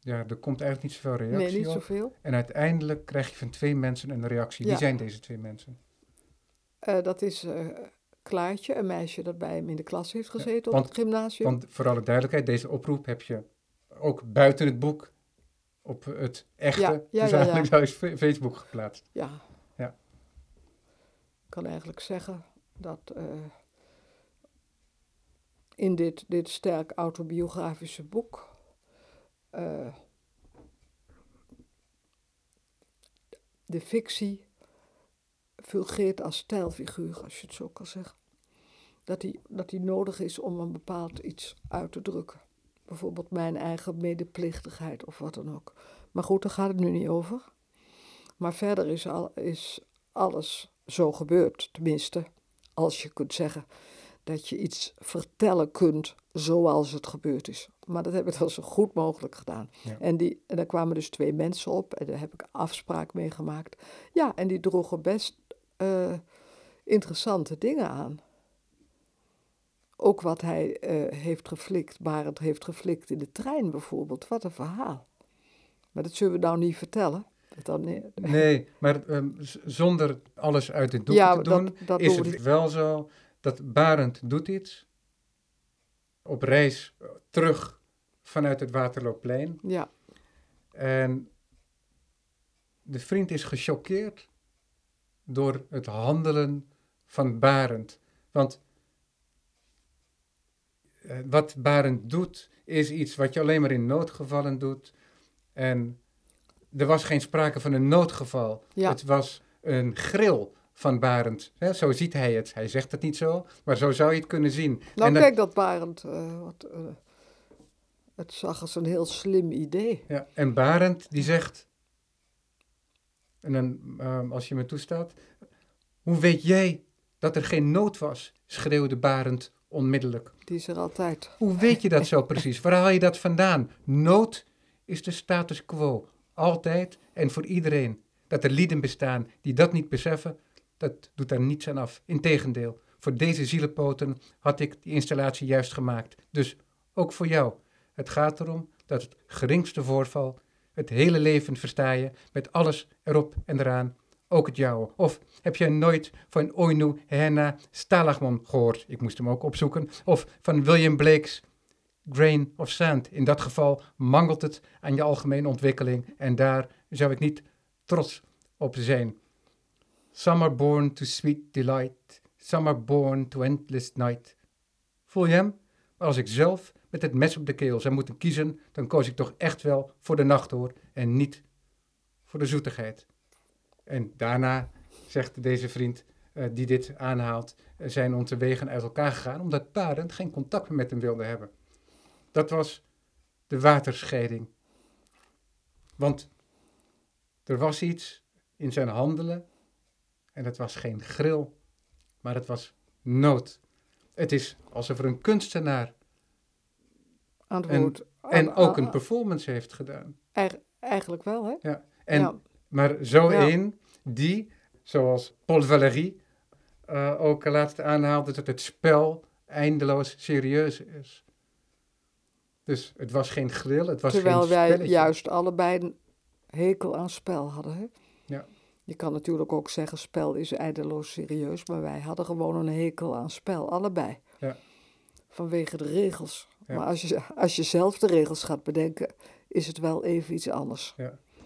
Ja, er komt eigenlijk niet zoveel reactie nee, niet op. zoveel. En uiteindelijk krijg je van twee mensen een reactie. Wie zijn deze twee mensen? Eh, dat is eh, Klaartje, een meisje dat bij hem in de klas heeft gezeten want- op het gymnasium. Want voor alle duidelijkheid, deze oproep heb je ook buiten het boek op het echte, Ja, ja, dus ja, ja. eigenlijk Fe- Facebook geplaatst. Ja. Ja. Ik kan eigenlijk zeggen dat eh, in dit, dit sterk autobiografische boek eh, de fictie fungeert als stijlfiguur, als je het zo kan zeggen. Dat die, dat die nodig is om een bepaald iets uit te drukken. Bijvoorbeeld mijn eigen medeplichtigheid of wat dan ook. Maar goed, daar gaat het nu niet over. Maar verder is, al, is alles zo gebeurd. Tenminste, als je kunt zeggen dat je iets vertellen kunt zoals het gebeurd is. Maar dat heb ik dan zo goed mogelijk gedaan. Ja. En, die, en daar kwamen dus twee mensen op en daar heb ik afspraak mee gemaakt. Ja, en die droegen best eh, interessante dingen aan. Ook wat hij eh, heeft geflikt, Barend heeft geflikt in de trein bijvoorbeeld. Wat een verhaal. Maar dat zullen we nou niet vertellen. Dan, nee, Nee, maar ehm, zonder alles uit het doek Ja, te doen, dat- dat is het wel zo dat Barend doet iets op reis eh, terug vanuit het Waterloopplein. ja, En de vriend is gechoqueerd door het handelen van Barend. Want wat Barend doet, is iets wat je alleen maar in noodgevallen doet. En er was geen sprake van een noodgeval. Ja. Het was een gril van Barend. Zo ziet hij het. Hij zegt het niet zo, maar zo zou je het kunnen zien. nou en kijk dat Barend, eh, wat, eh, het zag als een heel slim idee. Ja, en Barend die zegt, en dan, ehm, als je me toestaat, hoe weet jij dat er geen nood was? schreeuwde Barend onmiddellijk. Die is er altijd. Hoe weet je dat zo precies? Waar haal je dat vandaan? Nood is de status quo, altijd en voor iedereen. Dat er lieden bestaan die dat niet beseffen, dat doet daar niets aan af. Integendeel, voor deze zielepoten had ik die installatie juist gemaakt. Dus ook voor jou. Het gaat erom dat het geringste voorval, het hele leven versta je, met alles erop en eraan, ook het jouwe. Of heb je nooit van Oinu Henna Stalagmon gehoord? Ik moest hem ook opzoeken. Of van William Blake's Grain of Sand. In dat geval mangelt het aan je algemene ontwikkeling en daar zou ik niet trots op zijn. Some born to sweet delight, some born to endless night. Voel je hem? Maar als ik zelf met het mes op de keel zou moeten kiezen, dan koos ik toch echt wel voor de nacht hoor en niet voor de zoetigheid. En daarna, zegt deze vriend eh, die dit aanhaalt, eh, zijn onze wegen uit elkaar gegaan omdat Barend geen contact meer met hem wilde hebben. Dat was de waterscheiding. Want er was iets in zijn handelen en het was geen gril, maar het was nood. Het is alsof er een kunstenaar Aan het En- woord. en ook een performance heeft gedaan. Eigen- eigenlijk wel, hè? Ja. En, ja. Maar zo Ja. één die, zoals Paul Valéry eh, ook laatst aanhaalde, dat het spel eindeloos serieus is. Dus het was geen grill, het was Terwijl geen wij spelletje. juist allebei een hekel aan spel hadden, hè? Ja. Je kan natuurlijk ook zeggen, spel is eindeloos serieus, maar wij hadden gewoon een hekel aan spel, allebei. Ja. Vanwege de regels. Ja. Maar als je, als je zelf de regels gaat bedenken, is het wel even iets anders.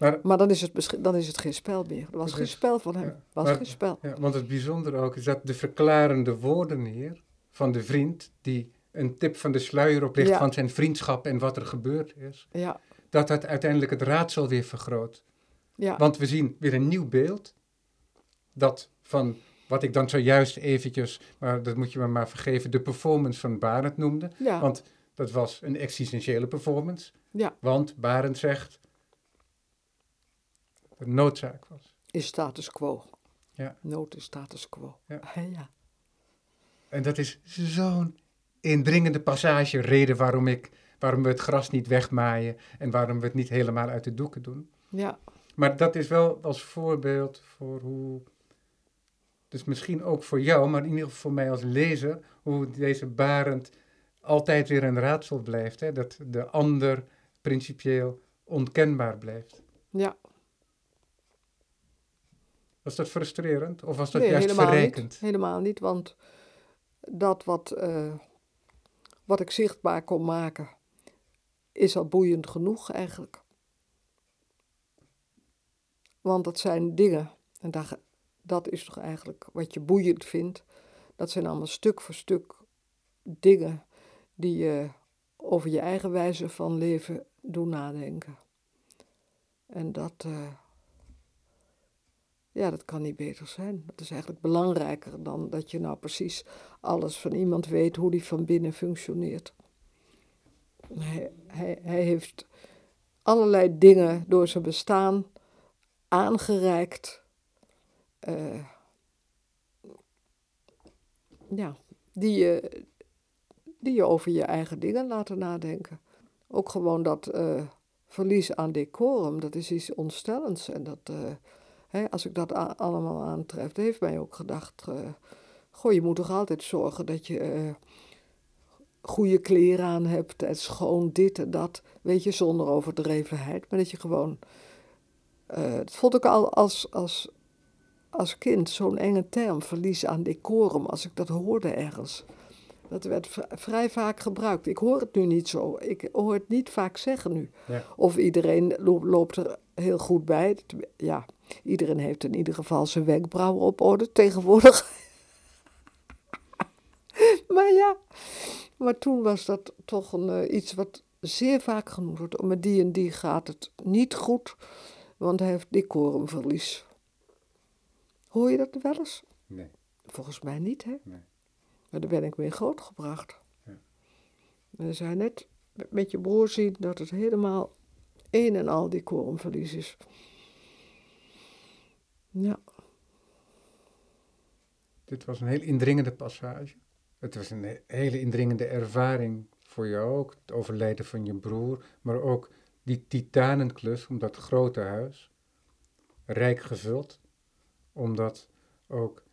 Maar, Maar dan is het, dan is het geen spel meer. Er was geen spel van hem. ja, was maar- geen spel. ja, want het bijzondere ook is dat de verklarende woorden hier van de vriend, die een tip van de sluier oplicht Ja. van zijn vriendschap en wat er gebeurd is, Ja, dat dat uiteindelijk het raadsel weer vergroot. ja, Want we zien weer een nieuw beeld. Dat van wat ik dan zojuist eventjes, maar dat moet je me maar vergeven, de performance van Barend noemde. ja, Want dat was een existentiële performance. ja. Want Barend zegt noodzaak was. Is status quo. Ja. Nood is status quo. Ja. ja. En dat is zo'n indringende passage reden waarom, ik, waarom we het gras niet wegmaaien en waarom we het niet helemaal uit de doeken doen. Ja. Maar dat is wel als voorbeeld voor hoe, dus misschien ook voor jou, maar in ieder geval voor mij als lezer, hoe deze Barend altijd weer een raadsel blijft. Hè? Dat de ander principieel onkenbaar blijft. Ja. Was dat frustrerend of was dat nee, juist helemaal? Niet, helemaal niet, want dat wat, eh, wat ik zichtbaar kon maken, is al boeiend genoeg eigenlijk. Want dat zijn dingen, en dat, dat is toch eigenlijk wat je boeiend vindt. Dat zijn allemaal stuk voor stuk dingen die je over je eigen wijze van leven doen nadenken. En dat, uh, ja, dat kan niet beter zijn. Dat is eigenlijk belangrijker dan dat je nou precies alles van iemand weet hoe die van binnen functioneert. Hij, hij, heeft allerlei dingen door zijn bestaan aangereikt. Uh, ja, die je, die je over je eigen dingen laten nadenken. Ook gewoon dat uh, verlies aan decorum, dat is iets ontstellends. En dat, uh, hè, als ik dat allemaal aantref, heeft mij ook gedacht... Uh, goh, je moet toch altijd zorgen dat je goede kleren aan hebt... en schoon dit en dat, weet je, zonder overdrevenheid. Maar dat je gewoon... dat vond ik al als, als, als kind zo'n enge term, verlies aan decorum, als ik dat hoorde ergens... Dat werd vrij vaak gebruikt. Ik hoor het nu niet zo. Ik hoor het niet vaak zeggen nu. Ja. Of iedereen loopt er heel goed bij. Ja, iedereen heeft in ieder geval zijn wenkbrauwen op orde tegenwoordig. maar ja, maar toen was dat toch een, uh, iets wat zeer vaak genoemd wordt. Met die en die gaat het niet goed, want hij heeft decorumverlies. Hoor je dat wel eens? Nee. Volgens mij niet, hè? Nee. Maar daar ben ik mee grootgebracht. Ja. En zei net met je broer zien dat het helemaal een en al decorumverlies is. Ja. Dit was een heel indringende passage. Het was een hele indringende ervaring voor jou ook, het overlijden van je broer, maar ook die titanenklus om dat grote huis, rijk gevuld, om dat ook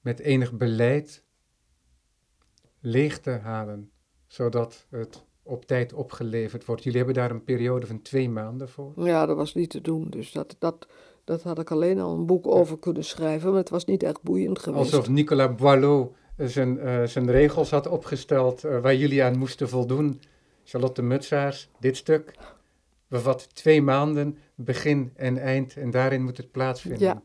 met enig beleid leeg te halen, zodat het op tijd opgeleverd wordt. Jullie hebben daar een periode van twee maanden voor. Ja, dat was niet te doen. Dus dat, dat, dat had ik alleen al een boek over kunnen schrijven, maar het was niet echt boeiend geweest. Alsof Nicolas Boileau zijn, uh, zijn regels had opgesteld uh, waar jullie aan moesten voldoen. Charlotte Mutsaars, dit stuk bevat twee maanden, begin en eind, en daarin moet het plaatsvinden. Ja.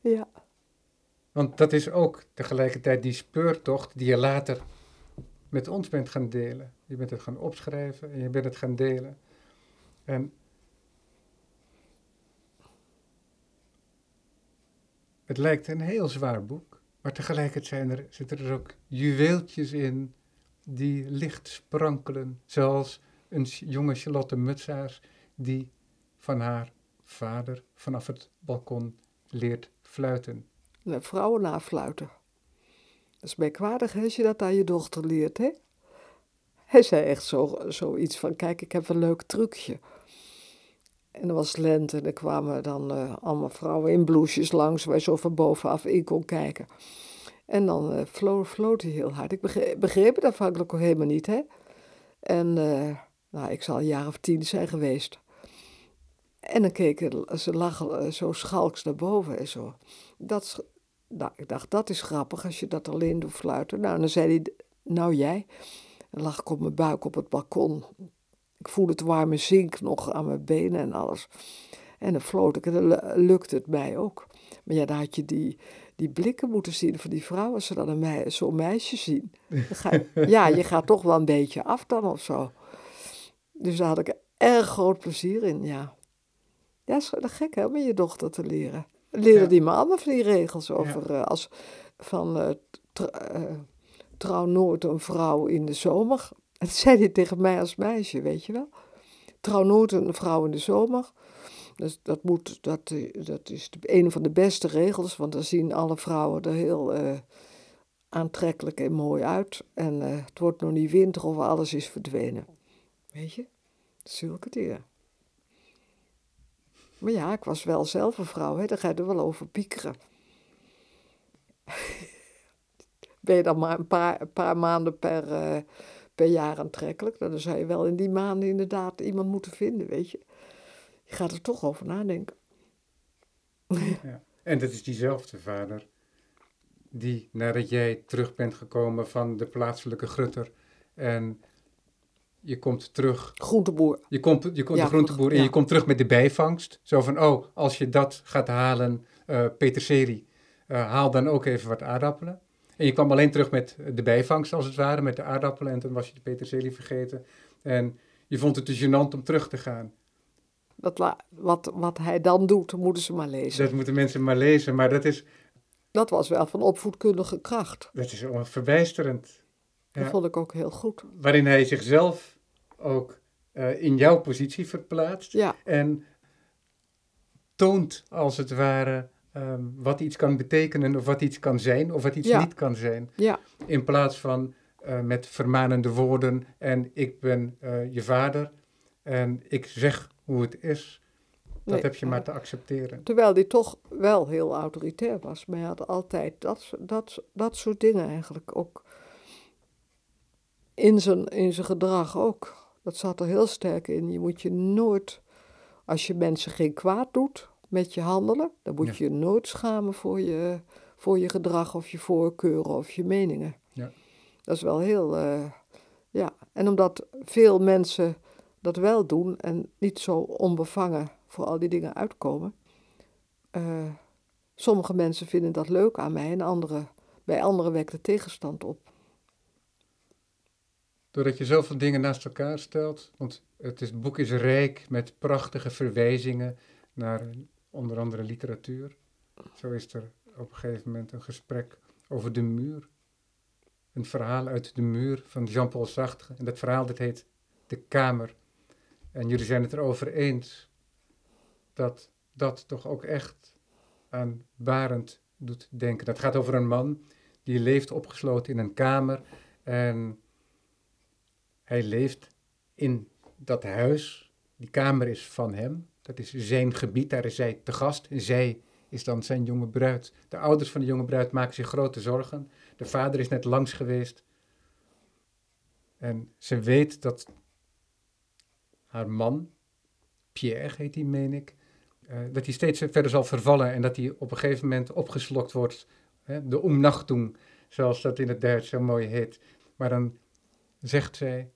ja. Want dat is ook tegelijkertijd die speurtocht die je later met ons bent gaan delen. Je bent het gaan opschrijven en je bent het gaan delen. En het lijkt een heel zwaar boek, maar tegelijkertijd zijn er, zitten er ook juweeltjes in die licht sprankelen. Zoals een jonge Charlotte Mutsaars die van haar vader vanaf het balkon leert fluiten. Vrouwen nafluiten. Dat is merkwaardig als je dat aan je dochter leert, hè? Hij zei echt zo, zoiets van, kijk, ik heb een leuk trucje. En er was lente en er kwamen dan uh, allemaal vrouwen in blouses langs, waar je zo van bovenaf in kon kijken. En dan uh, floot, floot hij heel hard. Ik begreep, begreep het afhankelijk ook helemaal niet, hè. En uh, nou, ik zal een jaar of tien zijn geweest. En dan keken ze lachen zo schalks naar boven en zo. Dat, nou, ik dacht, dat is grappig als je dat alleen doet fluiten. Nou, dan zei hij, nou jij. Dan lag ik op mijn buik op het balkon. Ik voelde het warme zink nog aan mijn benen en alles. En dan floot ik en dan lukte het mij ook. Maar ja, dan had je die, die blikken moeten zien van die vrouwen. Als ze dan een mei, zo'n meisje zien. Je, ja, je gaat toch wel een beetje af dan of zo. Dus daar had ik erg groot plezier in, ja. Ja, is gek hè, om je dochter te leren. Leren ja. die me allemaal van die regels over. Ja. Uh, als van uh, tra, uh, trouw nooit een vrouw in de zomer. En zei hij tegen mij als meisje, weet je wel. Trouw nooit een vrouw in de zomer. Dus dat, moet, dat, dat is een van de beste regels, want dan zien alle vrouwen er heel aantrekkelijk en mooi uit. En eh, het wordt nog niet winter of alles is verdwenen. Weet je? Zulke dingen. Maar ja, ik was wel zelf een vrouw, hè? daar ga je er wel over piekeren. ben je dan maar een paar, paar maanden per, eh, per jaar aantrekkelijk? Nou, dan zou je wel in die maanden inderdaad iemand moeten vinden, weet je. Je gaat er toch over nadenken. Ja. En dat is diezelfde vader die nadat jij terug bent gekomen van de plaatselijke grutter en je komt terug. Groenteboer. Je komt, je komt Ja, de groenteboer en ja. je komt terug met de bijvangst. Zo van, oh, als je dat gaat halen, eh peterselie, eh, haal dan ook even wat aardappelen. En je kwam alleen terug met de bijvangst, als het ware, met de aardappelen. En toen was je de peterselie vergeten. En je vond het te gênant om terug te gaan. Dat la- wat, wat hij dan doet, moeten ze maar lezen. Dat moeten mensen maar lezen. Maar dat is, Dat was wel van opvoedkundige kracht. dat is verbijsterend. Dat Ja. vond ik ook heel goed. Waarin hij zichzelf ook eh, in jouw positie verplaatst. Ja, En toont, als het ware, ehm, wat iets kan betekenen of wat iets kan zijn of wat iets Ja. niet kan zijn. ja, In plaats van eh, met vermanende woorden en ik ben eh, je vader en ik zeg hoe het is. Dat Nee, heb je maar te accepteren. Terwijl die toch wel heel autoritair was. Maar hij had altijd dat, dat, dat soort dingen eigenlijk ook. In zijn, in zijn gedrag ook. Dat zat er heel sterk in. Je moet je nooit, als je mensen geen kwaad doet met je handelen, dan moet je je nooit schamen voor je, voor je gedrag of je voorkeuren of je meningen. Ja. Dat is wel heel, eh, ja. En omdat veel mensen dat wel doen en niet zo onbevangen voor al die dingen uitkomen. eh, sommige mensen vinden dat leuk aan mij en andere, bij anderen wekt de tegenstand op. Doordat je zoveel dingen naast elkaar stelt, want het, is, het boek is rijk met prachtige verwijzingen naar onder andere literatuur. Zo is er op een gegeven moment een gesprek over de muur. Een verhaal uit de muur van Jean-Paul Sartre. En dat verhaal heet De Kamer. En jullie zijn het erover eens dat dat toch ook echt aan Barend doet denken. Dat gaat over een man die leeft opgesloten in een kamer en hij leeft in dat huis. Die kamer is van hem. Dat is zijn gebied. Daar is zij te gast. En zij is dan zijn jonge bruid. De ouders van de jonge bruid maken zich grote zorgen. De vader is net langs geweest. En ze weet dat haar man, Pierre heet hij, meen ik, eh, dat hij steeds verder zal vervallen en dat hij op een gegeven moment opgeslokt wordt. Hè, de omnachtung, zoals dat in het Duits zo mooi heet. Maar dan zegt zij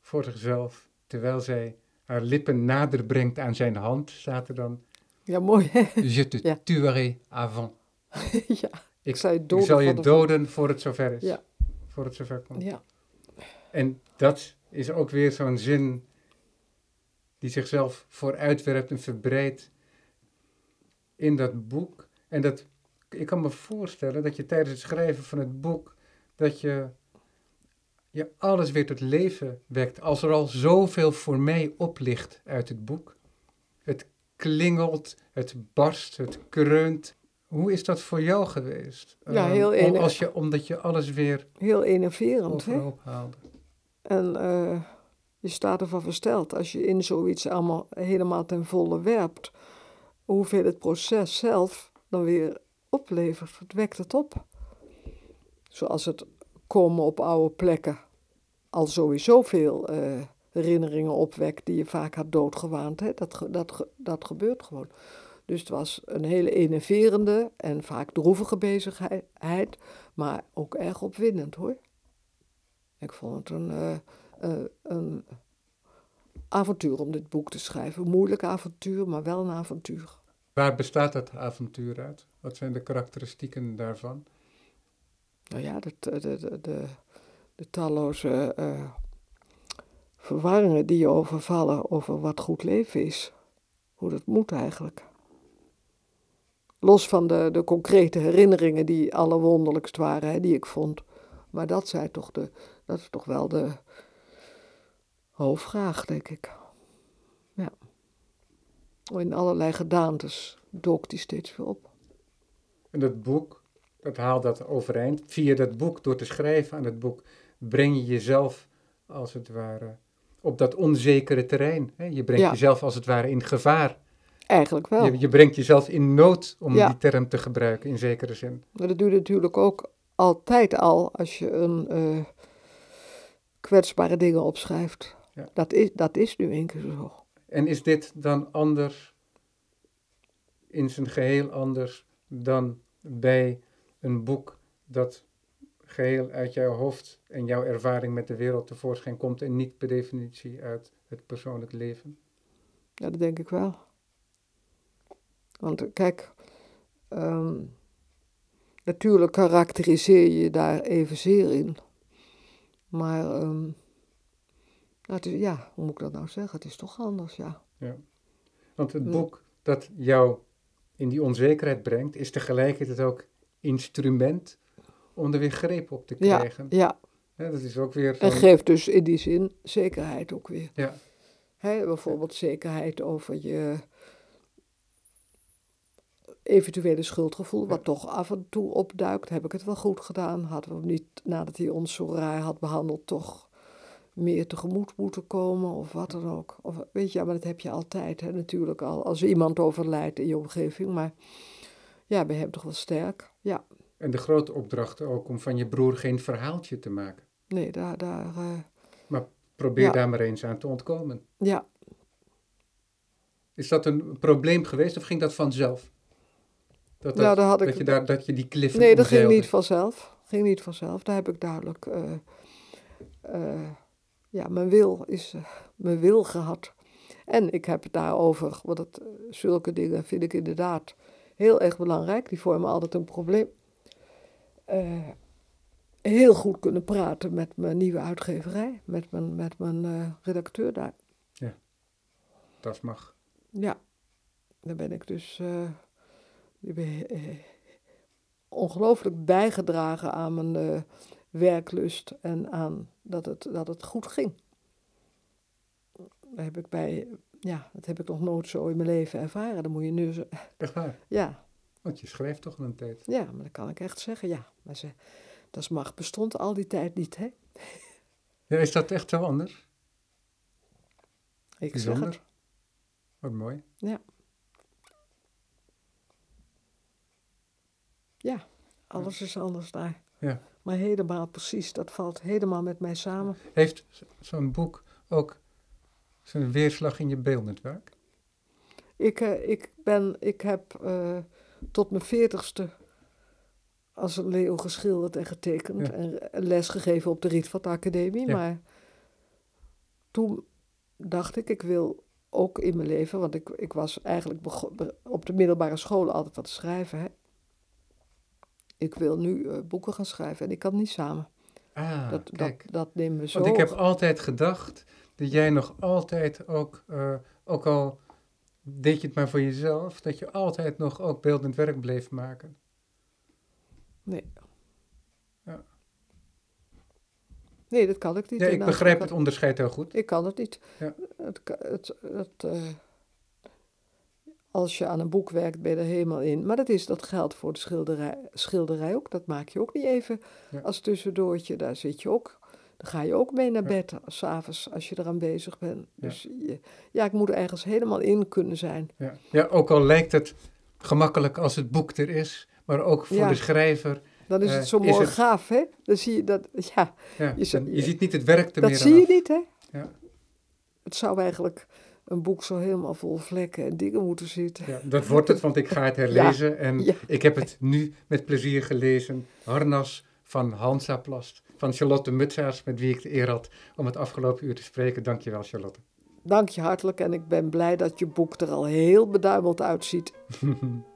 voor zichzelf, terwijl zij haar lippen nader brengt aan zijn hand, staat er dan, Ja, mooi hè? je te Ja. tuerai avant. ja, Ik, zou je ik doden zal je doden voor het zover is. Ja. Voor het zover komt. ja. En dat is ook weer zo'n zin die zichzelf vooruitwerpt en verbreidt in dat boek. En dat, ik kan me voorstellen dat je tijdens het schrijven van het boek, dat je, je alles weer tot leven wekt. Als er al zoveel voor mij oplicht uit het boek. Het klingelt, het barst, het kreunt. Hoe is dat voor jou geweest? Ja, Ehm, heel enig. als je, Omdat je alles weer Heel enerverend hè? haalde. En eh, je staat ervan versteld als je in zoiets allemaal helemaal ten volle werpt, hoeveel het proces zelf dan weer oplevert. Het wekt het op. Zoals het komen op oude plekken al sowieso veel eh, herinneringen opwekt die je vaak had doodgewaand. Hè? Dat, dat, dat gebeurt gewoon. Dus het was een hele enerverende en vaak droevige bezigheid, maar ook erg opwindend hoor. Ik vond het een, eh, eh, een avontuur om dit boek te schrijven. Een moeilijk avontuur, maar wel een avontuur. Waar bestaat dat avontuur uit? Wat zijn de karakteristieken daarvan? Nou ja, de, de, de, de, talloze eh, verwarringen die je overvallen over wat goed leven is. Hoe dat moet eigenlijk. Los van de, de concrete herinneringen die allerwonderlijkst waren, hè, die ik vond. Maar dat, zijn toch de, dat is toch wel de hoofdvraag, denk ik. Ja. In allerlei gedaantes dook die steeds weer op. En dat boek, dat haal dat overeind. Via dat boek, door te schrijven aan het boek, breng je jezelf als het ware op dat onzekere terrein. Hè? Je brengt Ja. jezelf als het ware in gevaar. Eigenlijk wel. Je, je brengt jezelf in nood, om Ja. die term te gebruiken in zekere zin. Maar dat doe je natuurlijk ook altijd al als je een eh, kwetsbare dingen opschrijft. Ja. Dat, is, dat is nu een keer zo. En is dit dan anders, in zijn geheel anders, dan bij een boek dat geheel uit jouw hoofd en jouw ervaring met de wereld tevoorschijn komt en niet per definitie uit het persoonlijk leven? Ja, dat denk ik wel. Want kijk, ehm, natuurlijk karakteriseer je je daar evenzeer in. Maar, ehm, nou, het is, ja, hoe moet ik dat nou zeggen? Het is toch anders, ja. Want het Ja. boek dat jou in die onzekerheid brengt, is tegelijkertijd ook instrument om er weer greep op te Ja, krijgen. ja. Dat is ook weer En geeft dus in die zin zekerheid ook weer. ja, bijvoorbeeld zekerheid over je eventuele schuldgevoel, wat toch af en toe opduikt. Heb ik het wel goed gedaan? Hadden we niet, nadat hij ons zo raar had behandeld, toch meer tegemoet moeten komen of wat dan ook? Of, weet je, maar dat heb je altijd hè, natuurlijk al, als iemand overlijdt in je omgeving. Maar ja, bij hem toch wel sterk. Ja, en de grote opdracht ook om van je broer geen verhaaltje te maken. nee, daar, daar eh, Probeer Ja. daar maar eens aan te ontkomen. ja. Is dat een probleem geweest of ging dat vanzelf? Dat, dat, Nou, had ik dat, je, daar, dat je die kliffen Nee, dat ging niet vanzelf. Ging niet vanzelf. Daar heb ik duidelijk. eh, eh, ja, mijn wil is mijn wil gehad. En ik heb het daarover, want het, zulke dingen vind ik inderdaad heel erg belangrijk. Die vormen altijd een probleem. Eh, heel goed kunnen praten met mijn nieuwe uitgeverij, met mijn, met mijn eh, redacteur daar. Dat mag. Ja, daar ben ik dus eh, eh, ongelooflijk bijgedragen aan mijn werklust en aan dat het, dat het goed ging. Daar heb ik bij, ja, dat heb ik nog nooit zo in mijn leven ervaren. Dan moet je nu, zo- Echt waar. ja, Want je schrijft toch al een tijd. ja, maar dat kan ik echt zeggen, ja. Maar ze, dat mag bestond al die tijd niet, hè? Ja, is dat echt zo anders? Ik zeg het. Wat mooi. Ja, alles is anders daar. Ja. Maar helemaal precies, dat valt helemaal met mij samen. Heeft zo'n boek ook zijn weerslag in je beeldend werk? Ik, eh, ik, ben, ik heb eh, tot mijn veertigste als een leeuw geschilderd en getekend. Ja. En les gegeven op de Rietveld Academie. Ja. Maar toen dacht ik, ik wil ook in mijn leven... Want ik, ik was eigenlijk op de middelbare school altijd wat schrijven. Hè. Ik wil nu eh, boeken gaan schrijven en ik kan niet samen. Ah, dat, dat, dat nemen we zo. Want ik heb altijd gedacht dat jij nog altijd ook, eh, ook al deed je het maar voor jezelf, dat je altijd nog ook beeldend werk bleef maken. Nee. Ja. Nee, dat kan ik niet. Ja, ik begrijp het onderscheid heel goed. Ik kan het niet. Ja. Het, het, het, eh, als je aan een boek werkt, ben je er helemaal in. Maar dat, is, dat geldt voor de schilderij, schilderij ook. Dat maak je ook niet even Ja. als tussendoortje. Daar zit je ook. Dan ga je ook mee naar bed, s s'avonds, als je eraan bezig bent. Dus je, ja, ik moet er ergens helemaal in kunnen zijn. Ja. ja, ook al lijkt het gemakkelijk als het boek er is, maar ook voor de schrijver. Dan is Eh, het zo is mooi het- gaaf, hè? Dan zie je dat, ja, Ja, Je ziet niet het werk er dat meer zie aan je af. niet, hè? Ja. Het zou eigenlijk een boek zo helemaal vol vlekken en dingen moeten zitten. Ja, dat wordt het, want ik ga het herlezen en ik heb het nu met plezier gelezen. Harnas van Hansaplast, van Charlotte Mutsaars, met wie ik de eer had om het afgelopen uur te spreken. Dankjewel, Charlotte. Dank je hartelijk en ik ben blij dat je boek er al heel beduimeld uitziet.